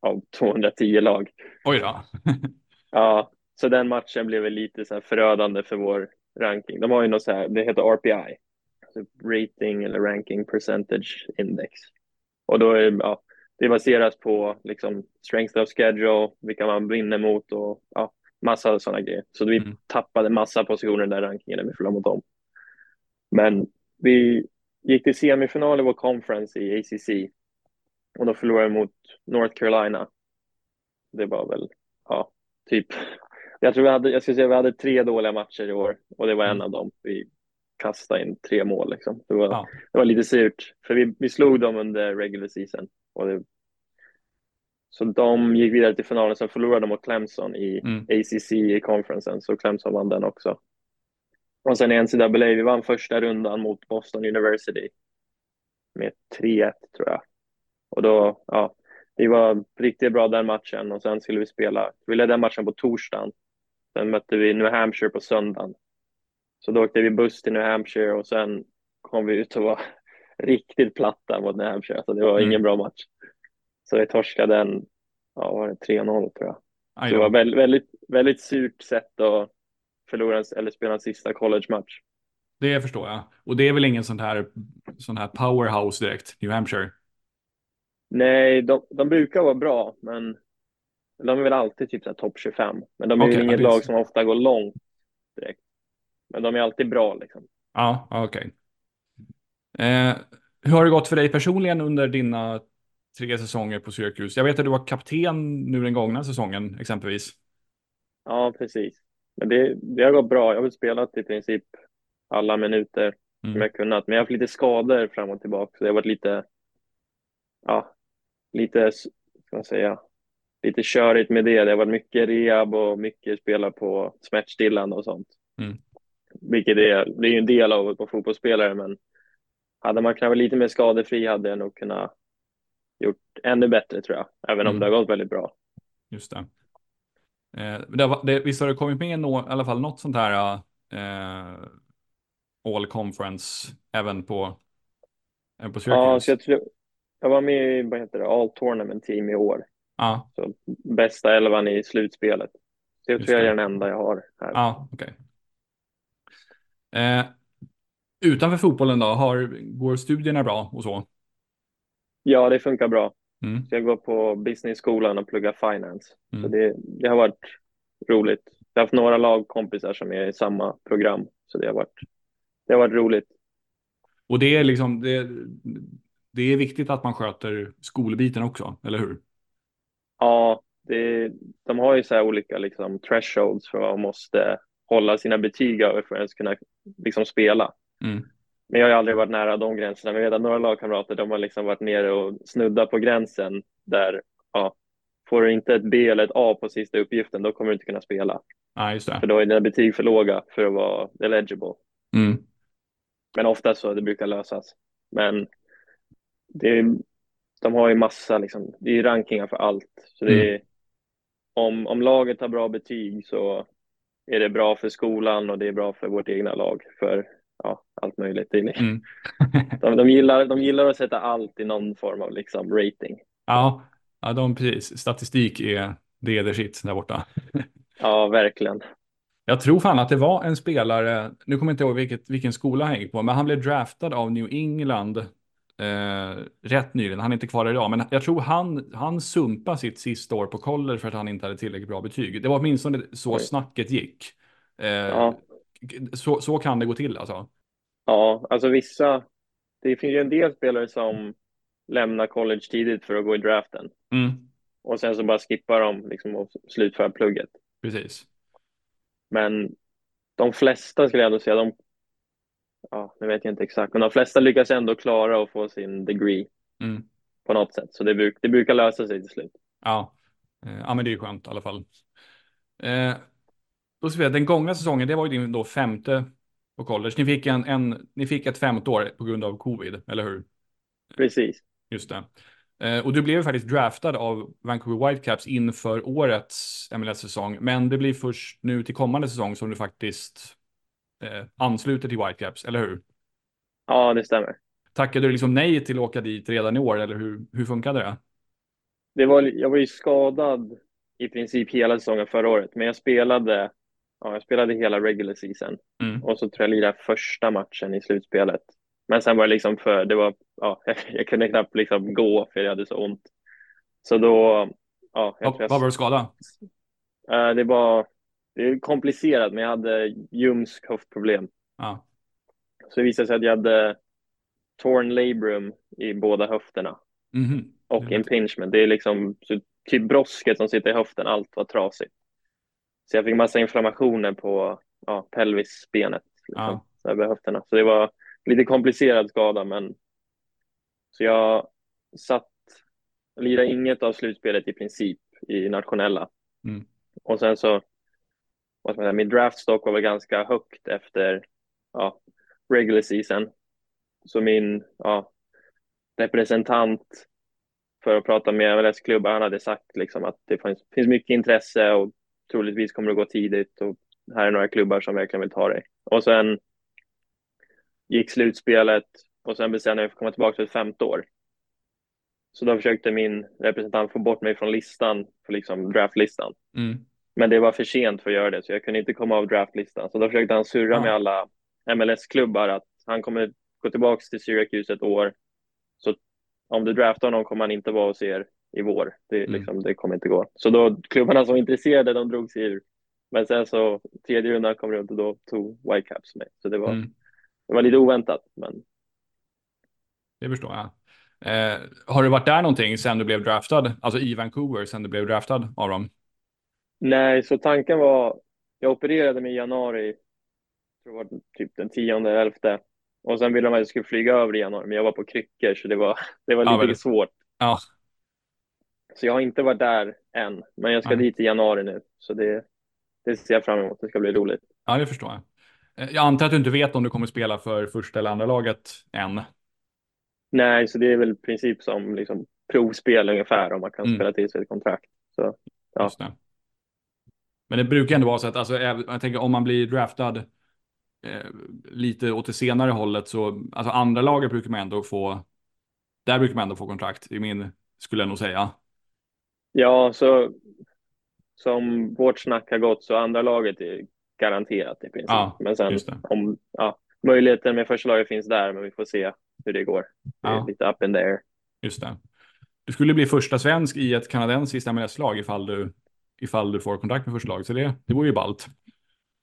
B: av 210 lag.
A: Oj då.
B: ja, så den matchen blev väl lite så förödande för vår ranking. De har ju något så här, det heter RPI, alltså rating eller ranking percentage index. Och då är ja, det baseras på liksom strength of schedule, vilka man vinner mot och ja, massa sådana grejer. Så vi mm. tappade massa positioner i den där rankingen när vi förlorade mot dem. Men vi gick till semifinal i vår conference i ACC och då förlorade vi mot North Carolina. Det var väl, ja, typ. Jag tror vi hade, jag skulle säga vi hade tre dåliga matcher i år och det var en mm. av dem. Vi kastade in tre mål liksom. Det var, ja. det var lite surt, för vi, vi slog dem under regular season. Och det, så de gick vidare till finalen, sen förlorade de mot Clemson i mm. ACC i conferensen, så Clemson vann den också. Och sen i NCAA, vi vann första rundan mot Boston University med 3-1 tror jag. Och då, ja, vi var riktigt bra den matchen och sen skulle vi spela, vi ledde den matchen på torsdagen. Sen mötte vi New Hampshire på söndagen. Så då åkte vi buss till New Hampshire och sen kom vi ut och var riktigt platta mot New Hampshire. Så det var mm. ingen bra match. Så vi torskade den, ja var det 3-0 tror jag. Det var väldigt, väldigt, väldigt surt sätt att förlora eller spela en sista college-match.
A: Det förstår jag. Och det är väl ingen sån här, sån här powerhouse direkt, New Hampshire?
B: Nej, de, de brukar vara bra, men de är väl alltid typ topp 25. Men de är okay, inget lag som ofta går långt direkt. Men de är alltid bra liksom.
A: Ja, okej. Okay. Eh, hur har det gått för dig personligen under dina tre säsonger på Syracuse? Jag vet att du var kapten nu den gångna säsongen exempelvis.
B: Ja, precis. Men det, det har gått bra. Jag har spelat i princip alla minuter mm. som jag kunnat. Men jag har haft lite skador fram och tillbaka. Så det har varit lite, ja, lite, ska man säga, lite körigt med det. Det har varit mycket rehab och mycket spela på smärtstillande och sånt. Mm. Vilket är, det är ju en del av att vara fotbollsspelare, men hade man kunnat vara lite mer skadefri hade jag nog kunnat gjort ännu bättre tror jag, även om mm. det har gått väldigt bra.
A: Just det. Eh, det, det visst har det kommit med nå, i alla fall något sånt här eh, All Conference även på, även på Syracuse?
B: Ja, så jag, tror, jag var med i vad heter det, All Tournament Team i år.
A: Ja.
B: Så bästa elvan i slutspelet. Det tror jag är den enda jag har här.
A: Okej. Okay. Eh, utanför fotbollen då, har, går studierna bra och så?
B: Ja, det funkar bra. Mm. Jag går på business-skolan och pluggar finance. Mm. Så det, det, har varit roligt. Jag har haft några lagkompisar som är i samma program, så det har varit, det har varit roligt.
A: Och det är liksom, det, det är viktigt att man sköter skolbiten också, eller hur?
B: Ja, det, de har ju så här olika liksom, thresholds för vad man måste hålla sina betyg över för att ens kunna liksom, spela. Mm. Men jag har aldrig varit nära de gränserna. Men jag vet några lagkamrater de har liksom varit nere och snuddat på gränsen där ja, får du inte ett B eller ett A på sista uppgiften då kommer du inte kunna spela.
A: Det.
B: För då är dina betyg för låga för att vara eligible.
A: Mm.
B: Men ofta så det brukar lösas. Men det är, de har ju massa, liksom, det är rankingar för allt. Så det är, mm. om, om laget har bra betyg så är det bra för skolan och det är bra för vårt egna lag. För ja, allt möjligt. Mm. de, de, gillar, de gillar att sätta allt i någon form av liksom rating.
A: Ja, ja de, precis. Statistik är det är det shit där borta.
B: ja, verkligen.
A: Jag tror fan att det var en spelare, nu kommer jag inte ihåg vilket, vilken skola han gick på, men han blev draftad av New England eh, rätt nyligen. Han är inte kvar idag, men jag tror han, han sumpade sitt sista år på college för att han inte hade tillräckligt bra betyg. Det var åtminstone så Oj. snacket gick. Eh, ja så, så kan det gå till alltså?
B: Ja, alltså vissa, det finns ju en del spelare som lämnar college tidigt för att gå i draften.
A: Mm.
B: Och sen så bara skippar de liksom och slutför plugget.
A: Precis.
B: Men de flesta skulle jag ändå säga, de, ja, nu vet jag inte exakt, men de flesta lyckas ändå klara att få sin degree
A: mm.
B: på något sätt. Så det, bruk, det brukar lösa sig till slut.
A: Ja. Eh, ja, men det är ju skönt i alla fall. Eh, då ska vi, den gångna säsongen, det var ju din då femte på college. Ni fick, en, en, ni fick ett femte år på grund av covid, eller hur?
B: Precis.
A: Just det. Eh, och du blev faktiskt draftad av Vancouver Whitecaps inför årets MLS-säsong. Men det blir först nu till kommande säsong som du faktiskt eh, ansluter till Whitecaps, eller hur?
B: Ja, det stämmer.
A: Tackade du liksom nej till att åka dit redan i år, eller hur, hur funkade det?
B: det var, jag var ju skadad i princip hela säsongen förra året, men jag spelade, ja, jag spelade hela regular season mm. och så tror jag lirade första matchen i slutspelet. Men sen var det liksom för, det var, ja, jag kunde knappt liksom gå för jag hade så ont. Så då, ja.
A: Jag vad, vad var du skadad?
B: Uh, det var, det är komplicerat, men jag hade ljumsk höftproblem.
A: Ja.
B: Så det visade sig att jag hade torn labrum i båda höfterna.
A: Mm.
B: Och mm. impingement. Det är liksom typ brosket som sitter i höften, allt var trasigt. Så jag fick massa inflammationer på ja, pelvisbenet, liksom, ja. över höfterna. Så det var lite komplicerad skada, men så jag satt, lirade inget av slutspelet i princip i nationella.
A: Mm.
B: Och sen så, vad ska man säga, min draftstock var väl ganska högt efter ja, regular season. Så min ja, representant för att prata med MLS-klubbar. Han hade sagt liksom att det finns, finns mycket intresse och troligtvis kommer det gå tidigt och här är några klubbar som verkligen vill ta dig. Och sen gick slutspelet och sen bestämde jag mig för att komma tillbaka till ett femte år. Så då försökte min representant få bort mig från listan, för liksom draftlistan.
A: Mm.
B: Men det var för sent för att göra det, så jag kunde inte komma av draftlistan. Så då försökte han surra ja. med alla MLS-klubbar att han kommer gå tillbaka till Syracuse ett år. Så om du draftar honom kommer han inte vara hos er i vår. Det, mm. liksom, det kommer inte gå. Så då klubbarna som var intresserade, de drog sig ur. Men sen så tredje rundan kom runt och då tog Whitecaps med. Så det var, mm. det var lite oväntat. Men...
A: Det förstår jag. Eh, har du varit där någonting sen du blev draftad, alltså i Vancouver sen du blev draftad av dem?
B: Nej, så tanken var, jag opererade mig i januari, tror det var typ den tionde eller elfte. Och sen ville de att jag skulle flyga över i januari, men jag var på kryckor så det var, det var lite ja, svårt.
A: Ja.
B: Så jag har inte varit där än, men jag ska ja. dit i januari nu. Så det, det ser jag fram emot. Det ska bli roligt.
A: Ja, det förstår jag. Eh, jag antar att du inte vet om du kommer spela för första eller andra laget än.
B: Nej, så det är väl princip som liksom provspel ungefär om man kan mm. spela till sig ett kontrakt. Så, ja.
A: Men det brukar ändå vara så att alltså, jag tänker om man blir draftad eh, lite åt det senare hållet så, alltså andra laget brukar man ändå få, där brukar man ändå få kontrakt, i min, skulle jag nog säga.
B: Ja, så som vårt snack har gått så andra laget är garanterat i princip. Ja, men sen om, ja, möjligheten med första laget finns där, men vi får se hur det går. Det är ja. lite up in there.
A: Just det. Du skulle bli första svensk i ett kanadensiskt MLS-lag ifall du, ifall du får kontakt med första laget, så det, det vore ju ballt.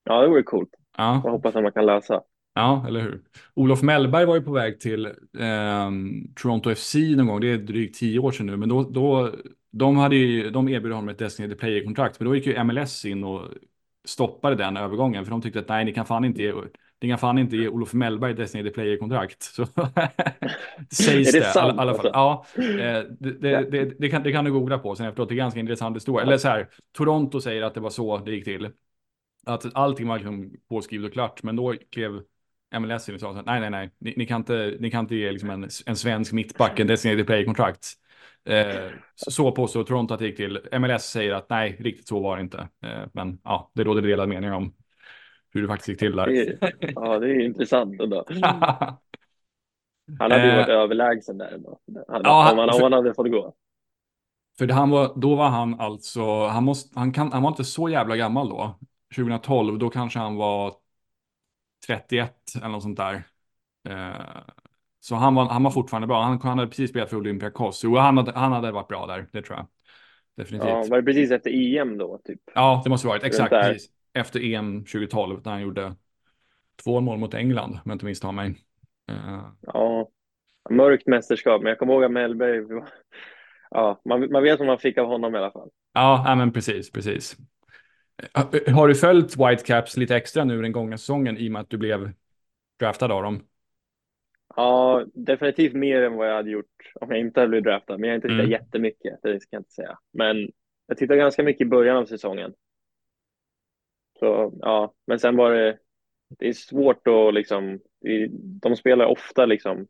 B: Ja, det vore coolt.
A: Ja.
B: Jag hoppas att man kan lösa.
A: Ja, eller hur. Olof Mellberg var ju på väg till eh, Toronto FC någon gång, det är drygt tio år sedan nu, men då, då de, hade ju, de erbjöd honom ett designated player-kontrakt, men då gick ju MLS in och stoppade den övergången, för de tyckte att nej, ni kan fan inte ni kan fan inte ge Olof Mellberg designated player-kontrakt. Så sägs det, det sant, alla, alla fall. Ja, det, det, det, det, kan, det kan du googla på sen efteråt, det är ganska intressant historia. Eller så här, Toronto säger att det var så det gick till att allting var liksom påskrivet och klart, men då klev MLS in och sa så nej, nej, nej, ni, ni, kan inte, ni kan inte ge liksom en, en svensk mittback en designated play-kontrakt. Eh, så påstår Toronto att det gick till. MLS säger att nej, riktigt så var det inte. Eh, men ja, det råder delade meningar om hur det faktiskt gick till där.
B: Det är, ja, det är intressant ändå. Han hade ju varit eh, överlägsen där ändå. Han, ja, om, han, om han hade fått gå.
A: För han var, då var han alltså, han, måste, han, kan, han var inte så jävla gammal då. 2012, då kanske han var 31 eller något sånt där. Eh, så han var, han var fortfarande bra. Han, han hade precis spelat för Olympiakos. Jo, han hade, han hade varit bra där, det tror jag. Definitivt. Ja,
B: var det precis efter EM då? Typ?
A: Ja, det måste varit. Exakt, precis. Efter EM 2012, när han gjorde två mål mot England, om jag inte misstar mig.
B: Uh... Ja, mörkt mästerskap, men jag kommer ihåg att Mellberg, ja, man, man vet vad man fick av honom i alla fall.
A: Ja, men precis, precis. Har du följt Whitecaps lite extra nu den gångna säsongen i och med att du blev draftad av dem?
B: Ja, definitivt mer än vad jag hade gjort om jag inte hade blivit draftad. Men jag har inte tittat mm. jättemycket, det ska jag inte säga. Men jag tittade ganska mycket i början av säsongen. Så ja, men sen var det det är svårt att liksom, de spelar ofta liksom,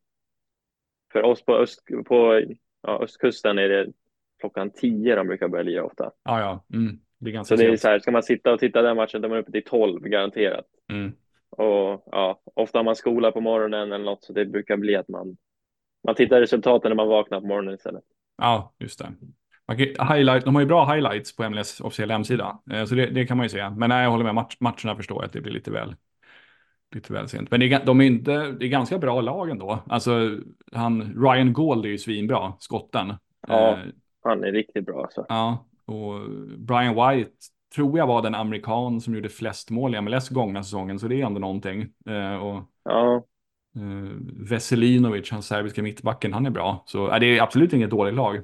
B: för oss på, öst, på ja, östkusten är det klockan tio de brukar börja lira ofta.
A: Ja, ja. Mm. Det är
B: ganska så det är så här, ska man sitta och titta den matchen, då är man uppe till tolv garanterat. Mm. Och ja, ofta har man skola på morgonen eller något, så det brukar bli att man, man tittar resultaten när man vaknar på morgonen istället.
A: Ja, just det. Highlight, de har ju bra highlights på MLS officiella hemsida, eh, så det, det, kan man ju se. Men nej, jag håller med, match, matcherna förstår jag att det blir lite väl, lite väl sent. Men det är, de är inte, det är ganska bra lag ändå. Alltså, han, Ryan Gold är ju svinbra, skotten.
B: Ja, eh, han är riktigt bra alltså.
A: Ja, och Brian White tror jag var den amerikan som gjorde flest mål i MLS gångna säsongen, så det är ändå någonting. Eh, och,
B: ja.
A: Veselinovic, hans serbiska mittbacken, han är bra. Så äh, det är absolut inget dåligt lag.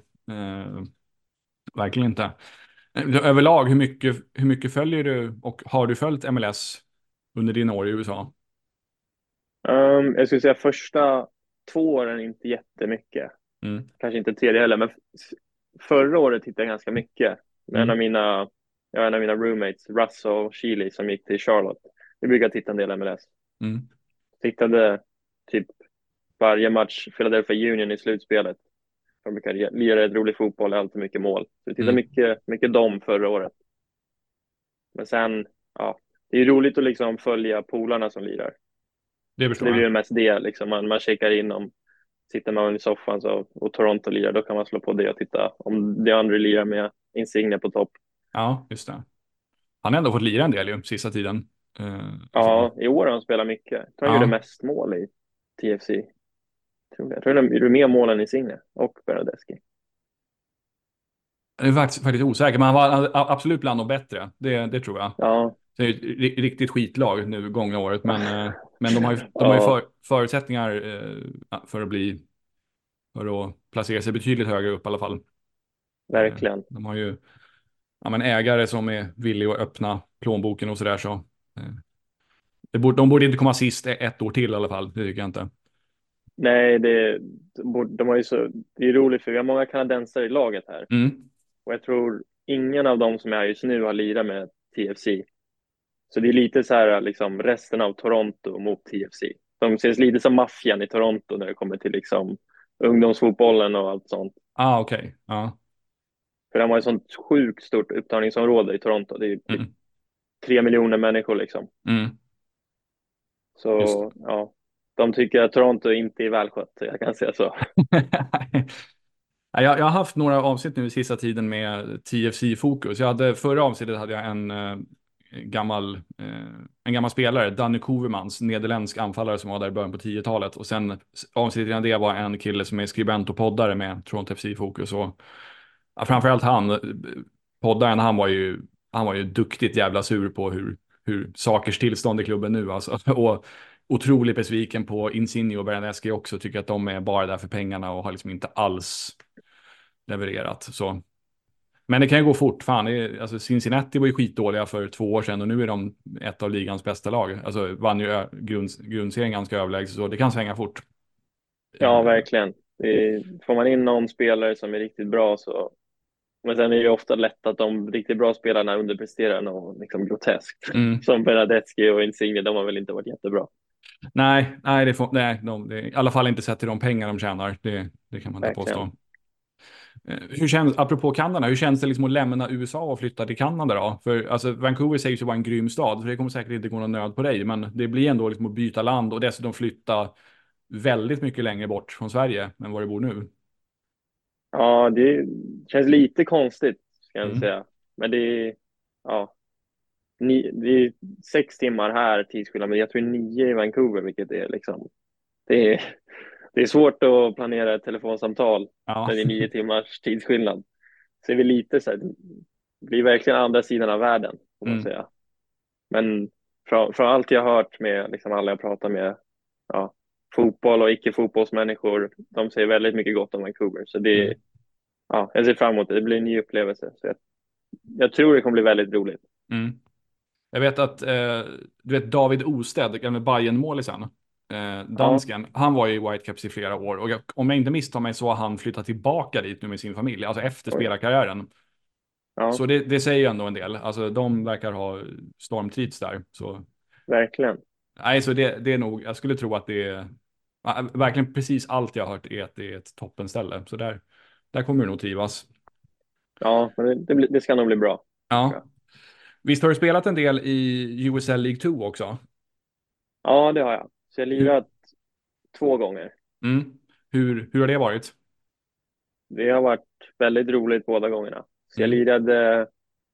A: Verkligen inte. Överlag, hur mycket, hur mycket följer du och har du följt MLS under dina år i USA?
B: Um, jag skulle säga första två åren inte jättemycket. Mm. Kanske inte tredje heller, men förra året tittade jag ganska mycket. Mm. En av mina, ja, en av mina roommates, Russ och Sheely, som gick till Charlotte. Vi brukar titta en del MLS. Mm. Tittade typ varje match Philadelphia Union i slutspelet. De brukar lira ett rolig fotboll, alltid mycket mål. Så vi tittade mm. mycket, mycket dem förra året. Men sen, ja, det är roligt att liksom följa polarna som lirar.
A: Det,
B: det blir mest det, liksom. man, man kikar in om sitter man i soffan så, och Toronto lirar, då kan man slå på det och titta om det andra lirar med Insigne på topp.
A: Ja, just det. Han har ändå fått lira en del ju, sista tiden.
B: Uh, ja, i år har han spelat mycket. Jag tror han ja. gjorde mest mål i TFC. Jag tror, jag tror han gjorde mer mål än Insigne och Bernadeschi.
A: Jag är faktiskt, faktiskt osäker, men han var absolut bland de bättre. Det, det tror jag.
B: Ja.
A: Det är ett riktigt skitlag nu gångna året, men, eh, men de har ju, de har ju för, förutsättningar eh, för att bli, för att placera sig betydligt högre upp i alla fall.
B: Verkligen. Eh,
A: de har ju ja, men ägare som är villiga att öppna plånboken och sådär så. Det borde, de borde inte komma sist ett år till i alla fall, det tycker jag inte.
B: Nej, det, de har ju så, det är roligt för vi har många kanadensare i laget här.
A: Mm.
B: Och jag tror ingen av dem som är här just nu har lirat med TFC. Så det är lite så här liksom resten av Toronto mot TFC. De ses lite som maffian i Toronto när det kommer till liksom ungdomsfotbollen och allt sånt.
A: Ah, okej. Okay. Ja.
B: För de har ett sånt sjukt stort upptagningsområde i Toronto. Det är typ mm. tre miljoner människor liksom.
A: Mm.
B: Så ja, de tycker att Toronto inte är välskött, jag kan säga så.
A: jag, jag har haft några avsnitt nu i sista tiden med TFC-fokus. Jag hade, förra avsnittet hade jag en eh, gammal, eh, en gammal spelare, Danny Kovermans, nederländsk anfallare som var där i början på 10-talet. Och sen avsnittet innan det var en kille som är skribent och poddare med Toronto FC-fokus. Och ja, framförallt han, poddaren, han var ju, han var ju duktigt jävla sur på hur, hur sakers tillstånd i klubben nu alltså. Och otroligt besviken på Insigne och Bernadeschi också, tycker att de är bara där för pengarna och har liksom inte alls levererat. Så men det kan ju gå fort. Fan, är, alltså Cincinnati var ju skitdåliga för två år sedan och nu är de ett av ligans bästa lag. Alltså vann ju grund, grundserien ganska överlägset så det kan svänga fort.
B: Ja, verkligen. Är, får man in någon spelare som är riktigt bra så men sen är det ju ofta lätt att de riktigt bra spelarna underpresterar något liksom groteskt. Mm. Som Bernadeschi och Insigne, de har väl inte varit jättebra.
A: Nej, nej, det får, nej de, det, i alla fall inte sett till de pengar de tjänar. Det, det kan man inte påstå. Eh, hur känns, apropå Kanada, hur känns det liksom att lämna USA och flytta till Kanada då? För alltså, Vancouver sägs ju vara en grym stad, så det kommer säkert inte gå någon nöd på dig, men det blir ändå liksom att byta land och dessutom flytta väldigt mycket längre bort från Sverige än vad du bor nu.
B: Ja, det känns lite konstigt, ska jag mm. säga. Men det är, ja, ni, det är sex timmar här tidsskillnad, men jag tror nio i Vancouver, vilket är liksom, det är, det är svårt att planera ett telefonsamtal ja. när det är nio timmars tidsskillnad. Så är vi lite så här, det blir verkligen andra sidan av världen, får man mm. säga. Men från, från, allt jag har hört med liksom alla jag pratar med, ja, fotboll och icke-fotbollsmänniskor, de säger väldigt mycket gott om Vancouver. Så det, mm. ja, jag ser fram emot det. Det blir en ny upplevelse. Så jag, jag tror det kommer bli väldigt roligt.
A: Mm. Jag vet att eh, du vet David Osted, gamle Bayern-målisen, eh, dansken, ja. han var ju i Whitecaps i flera år och jag, om jag inte misstar mig så har han flyttat tillbaka dit nu med sin familj, alltså efter Oj. spelarkarriären. Ja. Så det, det säger ju ändå en del, alltså de verkar ha stormtrivts där. Så.
B: Verkligen.
A: Nej, så det, det är nog, jag skulle tro att det är, verkligen precis allt jag har hört är att det är ett toppenställe. Så där, där kommer du nog trivas.
B: Ja, men det, det ska nog bli bra.
A: Ja. Visst har du spelat en del i USL League 2 också?
B: Ja, det har jag. Så jag har lirat två gånger.
A: Mm. Hur, hur har det varit?
B: Det har varit väldigt roligt båda gångerna. Så jag mm. lirade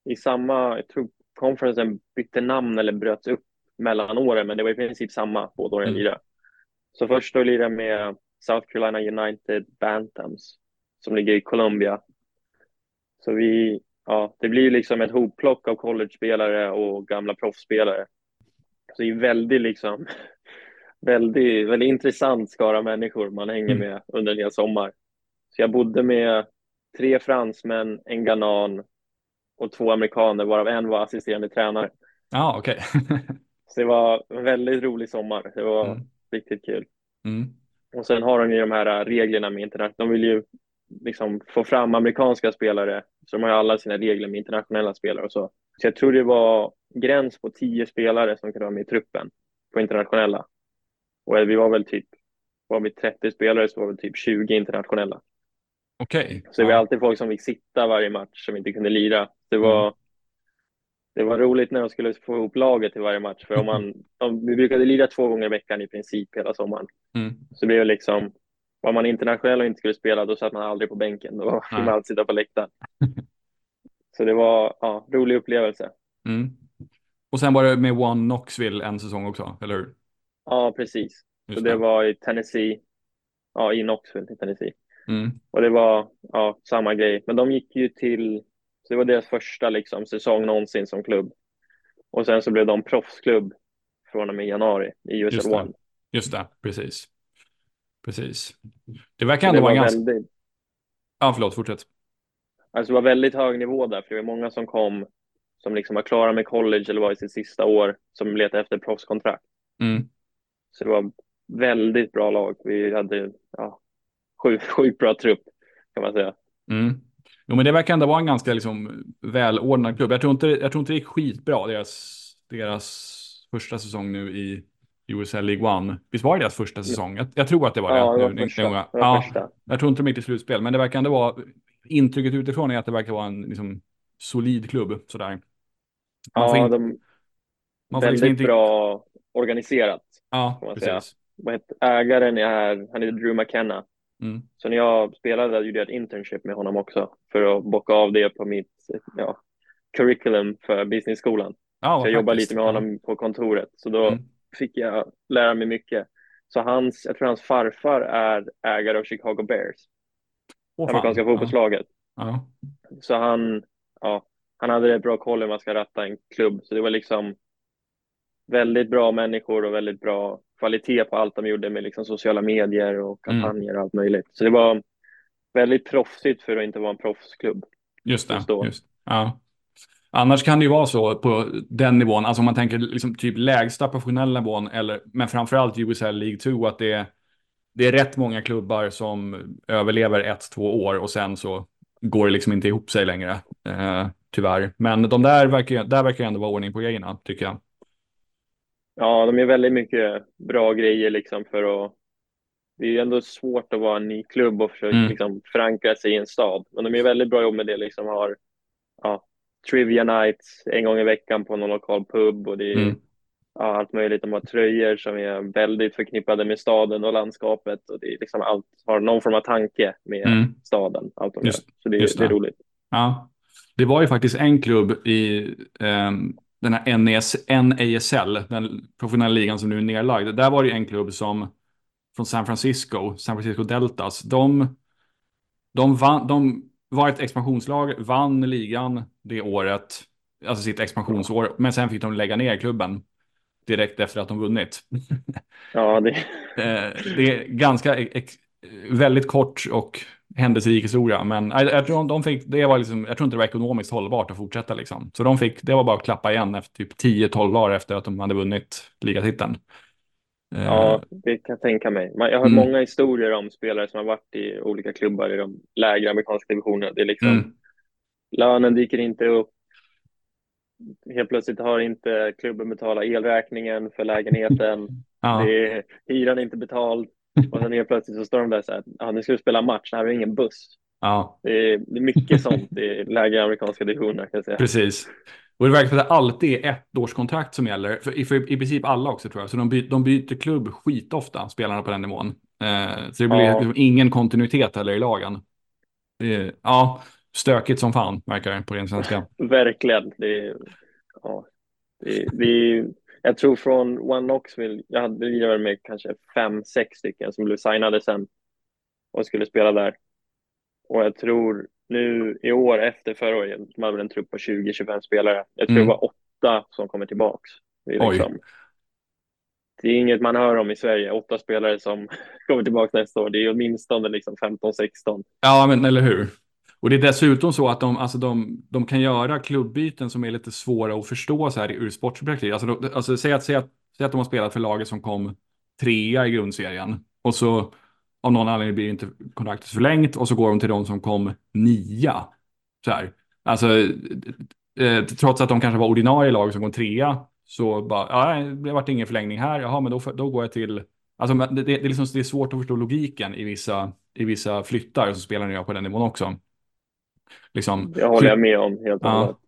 B: i samma, jag tror conferencen bytte namn eller bröts upp mellan åren, men det var i princip samma båda åren jag mm. lirade. Så först då lirade jag med South Carolina United Bantams som ligger i Columbia. Så vi, ja, det blir liksom ett hopplock av college-spelare och gamla proffsspelare. Så det är väldigt liksom, väldigt, väldigt intressant skara människor man hänger mm. med under en hel sommar. Så jag bodde med tre fransmän, en ghanan och två amerikaner, varav en var assisterande tränare.
A: Ja, ah, okej. Okay.
B: så det var en väldigt rolig sommar. Det var mm. riktigt kul. Mm. Och sen har de ju de här reglerna med internet. De vill ju liksom få fram amerikanska spelare, så de har ju alla sina regler med internationella spelare och så. Så jag tror det var gräns på tio spelare som kunde vara med i truppen på internationella. Och vi var väl typ, var vi 30 spelare så var vi typ 20 internationella.
A: Okej. Okay.
B: Så det var alltid folk som fick sitta varje match som inte kunde lira. Det var, mm. det var roligt när de skulle få ihop laget till varje match. För om man, om, vi brukade lira två gånger i veckan i princip hela sommaren. Mm. Så det blev liksom, var man internationell och inte skulle spela, då satt man aldrig på bänken. Då fick man alltid sitta på läktaren. Så det var ja, rolig upplevelse.
A: Mm. Och sen var det med One Knoxville en säsong också, eller hur?
B: Ja, precis. Just så det, det var i Tennessee, ja, i Knoxville i Tennessee. Mm. Och det var ja, samma grej. Men de gick ju till, så det var deras första liksom, säsong någonsin som klubb. Och sen så blev de proffsklubb från och med januari i USL One.
A: Just det, precis. Precis. Det verkar ändå vara ganska... Väldigt... Ja, förlåt, fortsätt.
B: Alltså det var väldigt hög nivå där, för det var många som kom som liksom var klara med college eller var i sitt sista år som letade efter proffskontrakt. Mm. Så det var väldigt bra lag. Vi hade ja, sjukt, sjukt bra trupp kan man säga.
A: Mm. Jo, men det verkar ändå vara en ganska liksom, välordnad klubb. Jag tror inte, jag tror inte det gick skitbra, deras, deras första säsong nu i USL League One. Visst var det deras första säsong? Jag, jag tror att det var
B: ja,
A: det.
B: Var nu, första, det ja, första.
A: Jag tror inte de gick till slutspel, men det verkar ändå vara intrycket utifrån är att det verkar vara en liksom, solid klubb. Sådär. Man
B: ja, in, de, man väldigt inte... bra organiserat.
A: Ja, precis.
B: Ägaren är, han heter Drew McKenna. Mm. Så när jag spelade gjorde jag ett internship med honom också för att bocka av det på mitt ja, curriculum för businessskolan. Så jag jobbade lite med honom på kontoret, så då mm. Fick jag lära mig mycket. Så hans, jag tror hans farfar är ägare av Chicago Bears, oh, amerikanska fotbollslaget. Ja. Så han, ja, han hade rätt bra koll hur man ska ratta en klubb, så det var liksom väldigt bra människor och väldigt bra kvalitet på allt de gjorde med liksom sociala medier och mm. kampanjer och allt möjligt. Så det var väldigt proffsigt för att inte vara en proffsklubb.
A: Just det. Just. Ja. Annars kan det ju vara så på den nivån, alltså om man tänker liksom typ lägsta professionella nivån, eller, men framförallt USL League 2, att det är, det är rätt många klubbar som överlever ett, två år och sen så går det liksom inte ihop sig längre, eh, tyvärr. Men de där verkar, där verkar ändå vara ordning på grejerna, tycker jag.
B: Ja, de är väldigt mycket bra grejer liksom för att det är ju ändå svårt att vara en ny klubb och försöka mm. liksom, förankra sig i en stad. Men de är väldigt bra jobb med det, liksom har ja, trivia nights en gång i veckan på någon lokal pub och det är mm. ja, allt möjligt. De har tröjor som är väldigt förknippade med staden och landskapet och det är liksom allt har någon form av tanke med mm. staden. Allt de just. Så det, det. det är roligt.
A: Ja, det var ju faktiskt en klubb i um den här NES, NASL, den professionella ligan som nu är nedlagd. Där var det en klubb som från San Francisco, San Francisco Deltas, de, de, vann, de var ett expansionslag, vann ligan det året, alltså sitt expansionsår, men sen fick de lägga ner klubben direkt efter att de vunnit.
B: Ja, det...
A: Eh, det är ganska väldigt kort och händelserik historia. Men jag, jag, tror de fick, det var liksom, jag tror inte det var ekonomiskt hållbart att fortsätta. Liksom. Så de fick, det var bara att klappa igen efter typ 10-12 dagar efter att de hade vunnit ligatiteln.
B: Ja, eh, det kan jag tänka mig. Jag har mm. många historier om spelare som har varit i olika klubbar i de lägre amerikanska divisionerna. Det är liksom, mm. lönen dyker inte upp. helt plötsligt har inte klubben betalat elräkningen för lägenheten. Ja. Det är, hyran är inte betald. Och sen helt plötsligt så står de där så här, ja, nu ska vi spela match, här har vi ingen buss. Ja. Det, är, det är mycket sånt i lägre amerikanska divisioner kan jag säga.
A: Precis. Och det verkar som att det alltid är ett årskontrakt som gäller. För, för, i princip alla också tror jag. Så de, by, de byter klubb skitofta, spelarna på den nivån. Eh, så det blir ja. liksom ingen kontinuitet heller i lagen. Det, ja, stökigt som fan verkar det på ren svenska.
B: Verkligen. Det, ja, det, det, jag tror från One Knoxville, jag hade lirat med kanske fem, sex stycken som blev signade sen och skulle spela där. Och jag tror nu i år efter förra året, de hade en trupp på 20-25 spelare. Jag tror mm. det var åtta som kommer tillbaks. Det är, liksom, det är inget man hör om i Sverige, åtta spelare som kommer tillbaka nästa år. Det är åtminstone liksom 15-16.
A: Ja, men eller hur. Och det är dessutom så att de, alltså de, de kan göra klubbyten som är lite svåra att förstå så här ur sportperspektiv. Alltså, alltså säg, att, säg, att, säg att de har spelat för laget som kom trea i grundserien och så av någon anledning blir inte kontraktet förlängt och så går de till de som kom nia. Så här. Alltså, eh, trots att de kanske var ordinarie lag som kom trea så bara, ja, det vart ingen förlängning här, jaha, men då, då går jag till, alltså det, det, är liksom, det är svårt att förstå logiken i vissa, i vissa flyttar, så spelar jag på den nivån också.
B: Liksom, det håller jag med om helt och
A: ja,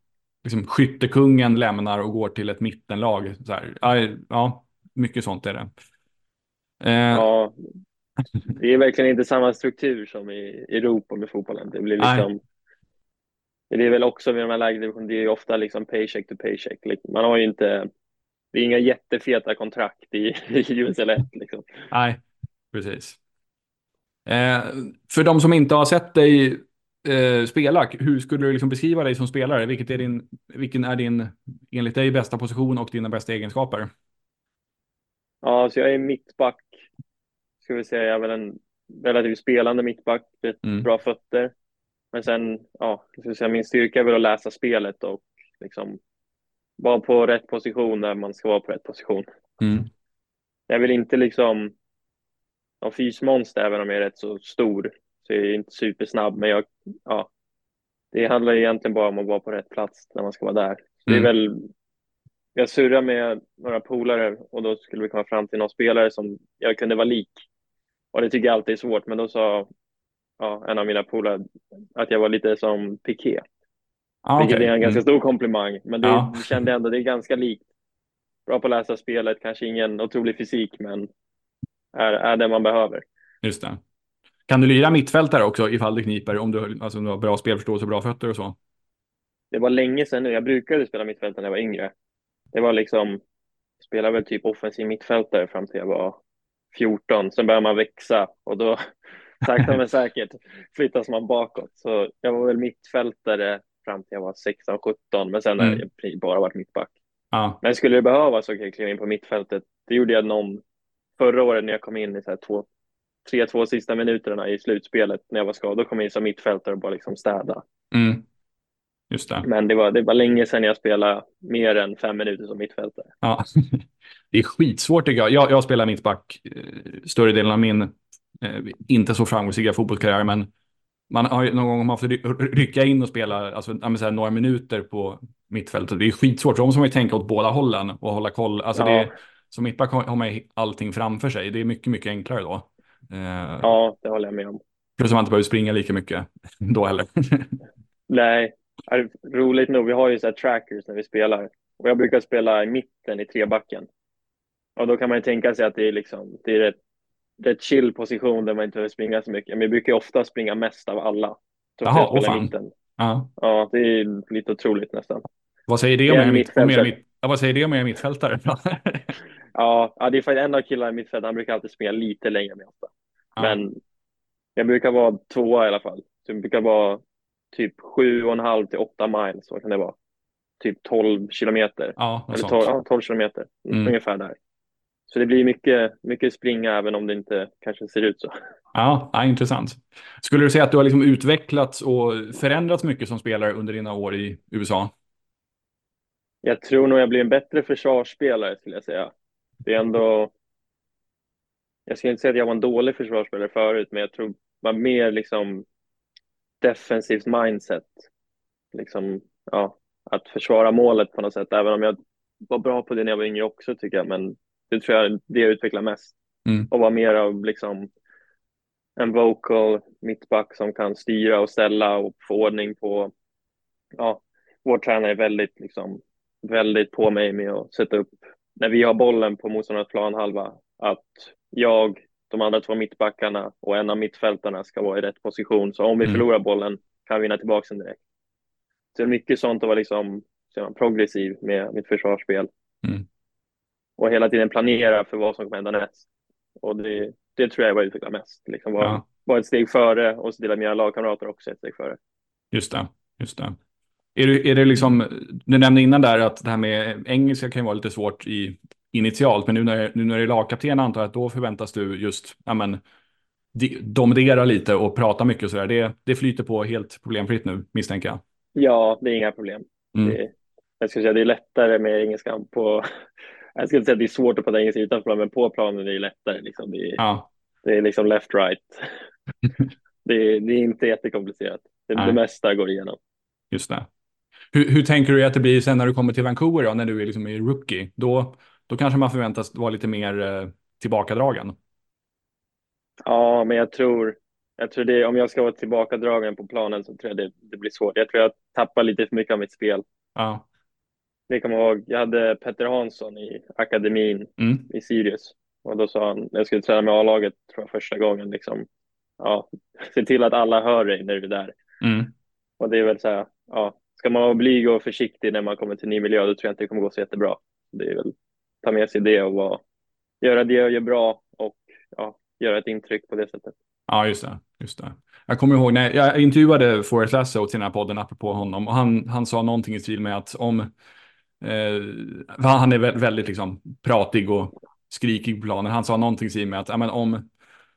A: liksom, Skyttekungen lämnar och går till ett mittenlag. Så här, ja, mycket sånt är det.
B: Eh, ja, det är verkligen inte samma struktur som i Europa med fotbollen. Det blir liksom det är väl också med de här lägre det är ju ofta liksom paycheck to paycheck. Man har ju inte, det är inga jättefeta kontrakt i, i USL 1 liksom.
A: Nej, precis. Eh, för de som inte har sett dig eh, spela, hur skulle du liksom beskriva dig som spelare? Vilket är din, vilken är din, enligt dig, bästa position och dina bästa egenskaper?
B: Ja, så jag är mittback. Ska vi säga, väl en relativt spelande mittback, mm. bra fötter. Men sen, ja, ska säga, min styrka är väl att läsa spelet och liksom vara på rätt position där man ska vara på rätt position. Mm. Jag vill inte liksom ha fysmonster även om jag är rätt så stor. Så jag är inte supersnabb, men jag, ja, det handlar egentligen bara om att vara på rätt plats när man ska vara där. Så mm. Det är mm. väl, jag surrar med några polare och då skulle vi komma fram till någon spelare som jag kunde vara lik. Och det tycker jag alltid är svårt, men då sa ja, en av mina polare att jag var lite som Piqué. Ah, Vilket okay. är en ganska mm. stor komplimang, men det ja. kände ändå det är ganska likt. Bra på att läsa spelet, kanske ingen otrolig fysik, men är, är det man behöver.
A: Just det. Kan du lira mittfältare också ifall det kniper, om du, alltså, om du har bra spelförståelse och bra fötter och så?
B: Det var länge sedan nu. Jag brukade spela mittfältare när jag var yngre. Det var liksom, spelade väl typ offensiv mittfältare fram till jag var 14. Sen började man växa och då sakta men säkert flyttas man bakåt. Så jag var väl mittfältare fram till jag var 16, 17, men sen har mm. jag bara varit mittback. Ja. Men skulle det behövas så kan jag kliva in på mittfältet. Det gjorde jag någon förra året när jag kom in i så här två, tre, två sista minuterna i slutspelet när jag var skadad. Då kom jag in som mittfältare och bara liksom städa. Mm.
A: Just det.
B: Men det var, det var länge sedan jag spelade mer än fem minuter som mittfältare.
A: Ja. Det är skitsvårt tycker jag. Jag, jag spelar mittback eh, större delen av min eh, inte så framgångsrika fotbollskarriär, men man har ju någon gång haft rycka in och spela alltså, här, några minuter på mittfältet. Det är skitsvårt, så måste man ju tänka åt båda hållen och hålla koll. Alltså, ja. det, som mittback har man allting framför sig. Det är mycket, mycket enklare då.
B: Eh, ja, det håller jag med om.
A: Plus att man inte behöver springa lika mycket då heller.
B: Nej, roligt nog, vi har ju så här trackers när vi spelar. Och jag brukar spela i mitten i trebacken. Och då kan man ju tänka sig att det är liksom, det är rätt rätt chill position där man inte behöver springa så mycket. Men vi brukar ofta springa mest av alla.
A: Jaha, åh fan. Mitten.
B: Ja. ja, det är lite otroligt nästan.
A: Vad säger det om mitt, om er, mitt, vad säger det om er mittfältare?
B: ja, ja, det är faktiskt en av killarna i mittfältet, han brukar alltid springa lite längre med ofta. Ja. Men jag brukar vara tvåa i alla fall. Så jag brukar vara typ sju och en halv till åtta miles, så kan det vara. Typ 12 kilometer.
A: Ja,
B: Eller 12, ja, 12 kilometer, mm. ungefär där. Så det blir mycket, mycket springa även om det inte kanske ser ut så.
A: Ja, ja, intressant. Skulle du säga att du har liksom utvecklats och förändrats mycket som spelare under dina år i USA?
B: Jag tror nog jag blir en bättre försvarsspelare skulle jag säga. Det är ändå... Jag ska inte säga att jag var en dålig försvarsspelare förut, men jag tror var mer liksom defensivt mindset. Liksom, ja, att försvara målet på något sätt, även om jag var bra på det när jag var yngre också tycker jag, men det tror jag det jag utvecklar mest. Mm. Och vara mer av liksom en vocal mittback som kan styra och ställa och få ordning på, ja, vår tränare är väldigt liksom, väldigt på mig med att sätta upp, när vi har bollen på motståndarnas planhalva, att jag, de andra två mittbackarna och en av mittfältarna ska vara i rätt position. Så om vi mm. förlorar bollen kan vi vinna tillbaka den direkt. Så det är mycket sånt att vara liksom, man, progressiv med mitt försvarsspel. Mm. Och hela tiden planera för vad som kommer hända näst. Och det, det tror jag är vad jag utvecklar mest. Liksom vara, ja. vara ett steg före och se till att mina lagkamrater också är ett steg före.
A: Just det, just det. Är det, är det liksom, du nämnde innan där att det här med engelska kan ju vara lite svårt i, initialt, men nu när, nu när det är lagkapten antar jag att då förväntas du just, ja men, dominera lite och prata mycket och sådär. Det, det flyter på helt problemfritt nu, misstänker jag.
B: Ja, det är inga problem. Mm. Det, jag skulle säga det är lättare med engelskan på, jag skulle säga det är svårt att prata engelska utanför planen, men på planen är det lättare. Liksom. Det, är, ja. det är liksom left right. det, är, det är inte jättekomplicerat. Det, det mesta går igenom.
A: Just det. Hur, hur, tänker du att det blir sen när du kommer till Vancouver, då, när du är liksom i rookie? Då, då kanske man förväntas vara lite mer eh, tillbakadragen.
B: Ja, men jag tror, jag tror det, om jag ska vara tillbakadragen på planen så tror jag det, det blir svårt. Jag tror jag tappar lite för mycket av mitt spel. Ja. Det kommer ihåg, jag hade Petter Hansson i akademin mm. i Sirius och då sa han, när jag skulle träna med A-laget tror jag första gången liksom, ja, se till att alla hör dig när du är där. Mm. Och det är väl så här, ja, ska man vara blyg och försiktig när man kommer till ny miljö, då tror jag inte det kommer gå så jättebra. Det är väl ta med sig det och vara, göra det jag gör bra och ja, göra ett intryck på det sättet.
A: Ja, just det. Just det. Jag kommer ihåg när jag intervjuade Forrest Lasso till den här podden apropå honom och han, han sa någonting i stil med att om eh, han är väldigt liksom pratig och skrikig på planen. Han sa någonting i stil med att ja, men om,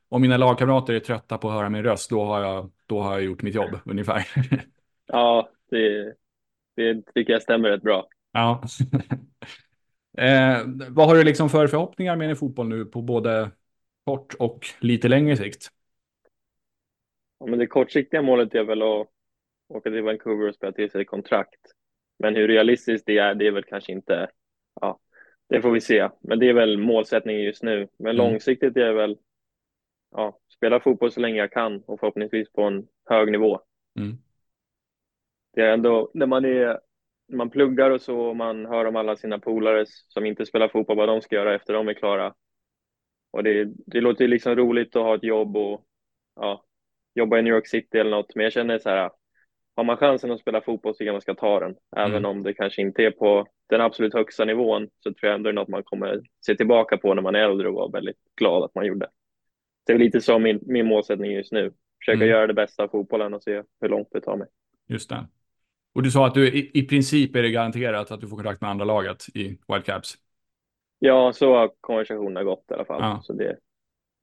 A: om mina lagkamrater är trötta på att höra min röst, då har jag, då har jag gjort mitt jobb ungefär.
B: Ja, det, det tycker jag stämmer rätt bra.
A: Ja. Eh, vad har du liksom för förhoppningar med i fotboll nu på både kort och lite längre sikt?
B: Ja, men det kortsiktiga målet är väl att åka till Vancouver och spela till sig kontrakt. Men hur realistiskt det är, det är väl kanske inte, ja, det får vi se. Men det är väl målsättningen just nu. Men mm. långsiktigt är det väl, ja, spela fotboll så länge jag kan och förhoppningsvis på en hög nivå. Mm det är ändå, när man är, man pluggar och så, och man hör om alla sina polare som inte spelar fotboll, vad de ska göra efter de är klara. Och det, det låter liksom roligt att ha ett jobb och ja, jobba i New York City eller något, men jag känner så här, har man chansen att spela fotboll så tycker jag man ska ta den. Även mm. om det kanske inte är på den absolut högsta nivån så tror jag ändå det är något man kommer se tillbaka på när man är äldre och vara väldigt glad att man gjorde. Det är lite så min, min målsättning just nu. Försöka mm. göra det bästa av fotbollen och se hur långt det tar mig.
A: Just det. Och du sa att du i, i princip är det garanterat att du får kontakt med andra laget i Wildcaps.
B: Ja, så har konversationerna gått i alla fall. Ja. Så det...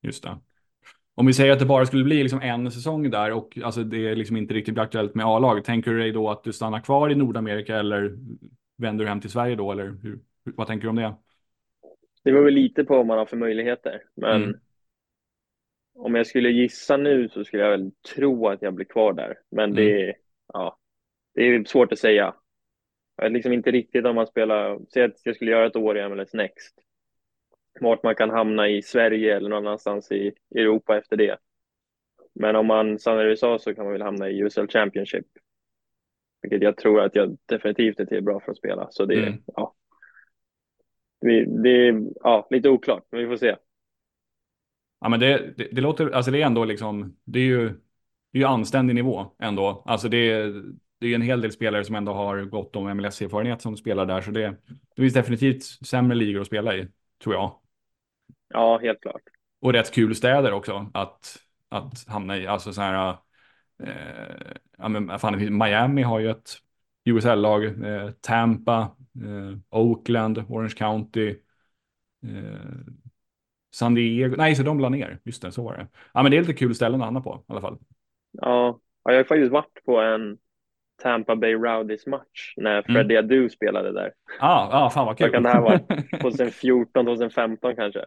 A: Just det. Om vi säger att det bara skulle bli liksom en säsong där och alltså det är liksom inte riktigt aktuellt med A-lag. Tänker du dig då att du stannar kvar i Nordamerika eller vänder du hem till Sverige då? Eller hur, vad tänker du om det?
B: Det beror väl lite på vad man har för möjligheter. Men mm. om jag skulle gissa nu så skulle jag väl tro att jag blir kvar där. Men mm. det är, ja, det är svårt att säga. Jag vet liksom inte riktigt om man spelar, säg att jag skulle göra ett år i MLS Next. Vart man kan hamna i Sverige eller någon annanstans i Europa efter det. Men om man stannar i USA så kan man väl hamna i USL Championship. Vilket jag tror att jag definitivt är till bra för att spela. Så det, mm. ja. Det, det är ja, lite oklart, men vi får se.
A: Ja, men det, det, det låter, alltså det är ändå liksom, det är ju, det är ju anständig nivå ändå. Alltså det, det är en hel del spelare som ändå har gått om MLS-erfarenhet som spelar där, så det, det finns definitivt sämre ligor att spela i, tror jag.
B: Ja, helt klart.
A: Och rätt kul städer också att, att hamna i. Alltså så här, eh, ja, men, fan, Miami har ju ett USL-lag, eh, Tampa, eh, Oakland, Orange County, eh, San Diego. Nej, så de la ner. Just det, så var det. Ja, men det är lite kul ställen att hamna på i alla fall.
B: Ja, jag har faktiskt varit på en Tampa Bay Rowdies match när mm. Freddie mm. Adu spelade där.
A: Ja, ah, ah, fan vad kul. Vad
B: kan det här vara? 2014, 2015 kanske?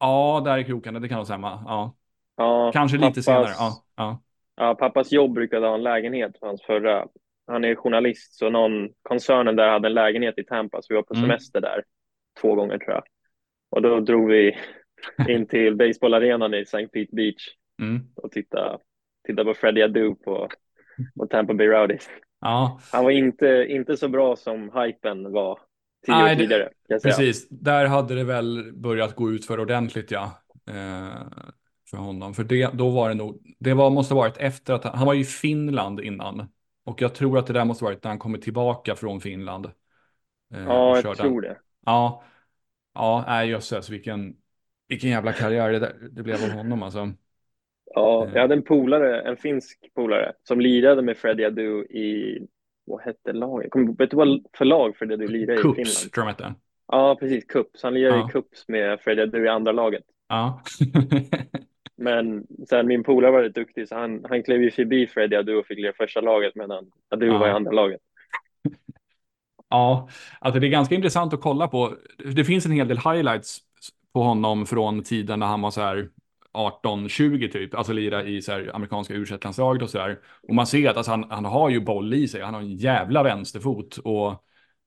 A: Ja, där är krokarna, det kan nog stämma. Ja. ja. Kanske pappas, lite senare. Ja, ja.
B: pappas jobb brukade ha en lägenhet på hans förra, han är journalist, så någon, koncernen där hade en lägenhet i Tampa, så vi var på mm. semester där två gånger tror jag. Och då drog vi in till baseballarenan i St. Pete Beach mm. och tittade, tittade på Freddie Adu på, på Tampa Bay Rowdies.
A: Ja.
B: Han var inte, inte så bra som hypen var tio Nej, år tidigare.
A: Precis, där hade det väl börjat gå ut för ordentligt ja. Eh, för honom. För det, då var det nog, det var, måste varit efter att han, han var i Finland innan. Och jag tror att det där måste ha varit när han kommer tillbaka från Finland.
B: Eh, ja, jag tror det.
A: Ja, ja, nej jösses vilken, vilken jävla karriär det, det blev av honom alltså.
B: Ja, jag hade en polare, en finsk polare, som lirade med Freddie Adu i, vad hette laget? Vet du vad för lag Freddie Adu lirade i Finland? Cups,
A: tror jag hette.
B: Ja, precis, Cups. Han lirade ja. i Cups med Freddie Adu i andra laget.
A: Ja.
B: Men sen min polare var rätt duktig, så han, han klev ju förbi Freddie Adu och fick lira första laget, medan Adu ja. var i andra laget.
A: Ja, alltså det är ganska intressant att kolla på. Det finns en hel del highlights på honom från tiden när han var så här 18-20 typ, alltså lira i så här, amerikanska u och så där. Och man ser att alltså, han, han har ju boll i sig, han har en jävla vänsterfot och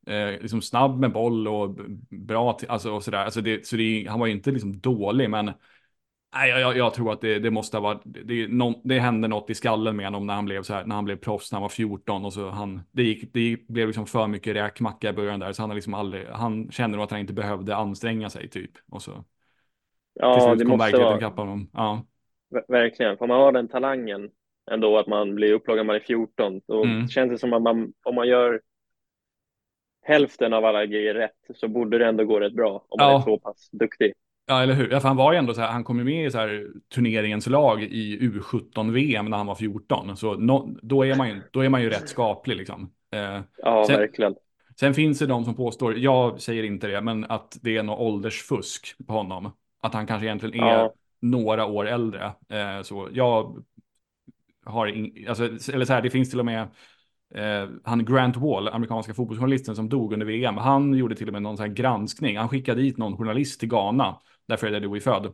A: eh, liksom snabb med boll och bra, till, alltså och sådär. Alltså det, så det, han var ju inte liksom dålig, men nej, jag, jag tror att det, det måste ha varit, det, no, det hände något i skallen med honom när han blev så här, när han blev proffs när han var 14 och så han, det gick, det blev liksom för mycket räkmacka i början där, så han har liksom aldrig, han kände nog att han inte behövde anstränga sig typ. Och så
B: Ja, det måste vara.
A: Honom. Ja.
B: Verkligen, för man har den talangen ändå att man blir upploggad när man är 14. Då mm. känns det som att man, om man gör hälften av alla grejer rätt så borde det ändå gå rätt bra om man ja. är så pass duktig.
A: Ja, eller hur? Ja, för han var ju ändå så här, han kom ju med i så här turneringens lag i U17-VM när han var 14. Så no, då, är man ju, då är man ju rätt skaplig liksom.
B: Eh, ja, sen, verkligen.
A: Sen finns det de som påstår, jag säger inte det, men att det är något åldersfusk på honom. Att han kanske egentligen är ja. några år äldre. Eh, så jag har, in, alltså, eller så här, det finns till och med eh, han Grant Wall, amerikanska fotbollsjournalisten som dog under VM. Han gjorde till och med någon sån granskning. Han skickade dit någon journalist till Ghana, där Freddie är född.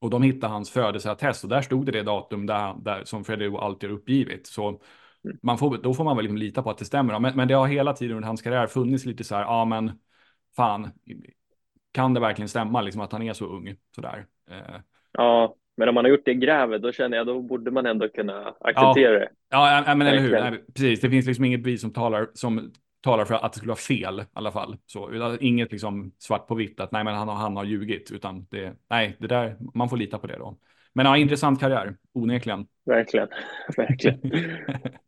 A: Och de hittade hans födelseattest och där stod det det datum där, där som Freddie alltid har uppgivit. Så man får, då får man väl liksom lita på att det stämmer. Men, men det har hela tiden under hans karriär funnits lite så här, ja men fan, kan det verkligen stämma liksom att han är så ung sådär? Eh.
B: Ja, men om man har gjort det grävet, då känner jag då borde man ändå kunna acceptera
A: ja.
B: det.
A: Ja, ja men eller hur? Nej, precis, det finns liksom inget bevis som talar, som talar för att det skulle vara fel i alla fall. Så, inget liksom svart på vitt att nej, men han, har, han har ljugit, utan det, nej, det där, man får lita på det då. Men ja, intressant karriär, onekligen.
B: Verkligen, verkligen.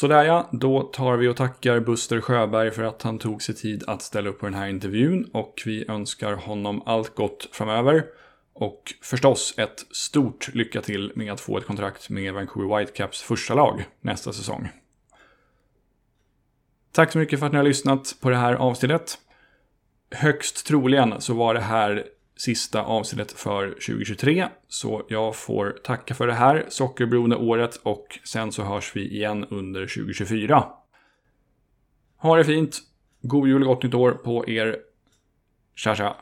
A: Sådär ja, då tar vi och tackar Buster Sjöberg för att han tog sig tid att ställa upp på den här intervjun och vi önskar honom allt gott framöver. Och förstås ett stort lycka till med att få ett kontrakt med Vancouver Whitecaps första lag nästa säsong. Tack så mycket för att ni har lyssnat på det här avsnittet. Högst troligen så var det här sista avsnittet för 2023. Så jag får tacka för det här sockerberoende året och sen så hörs vi igen under 2024. Ha det fint! God jul och gott nytt år på er. Tja tja!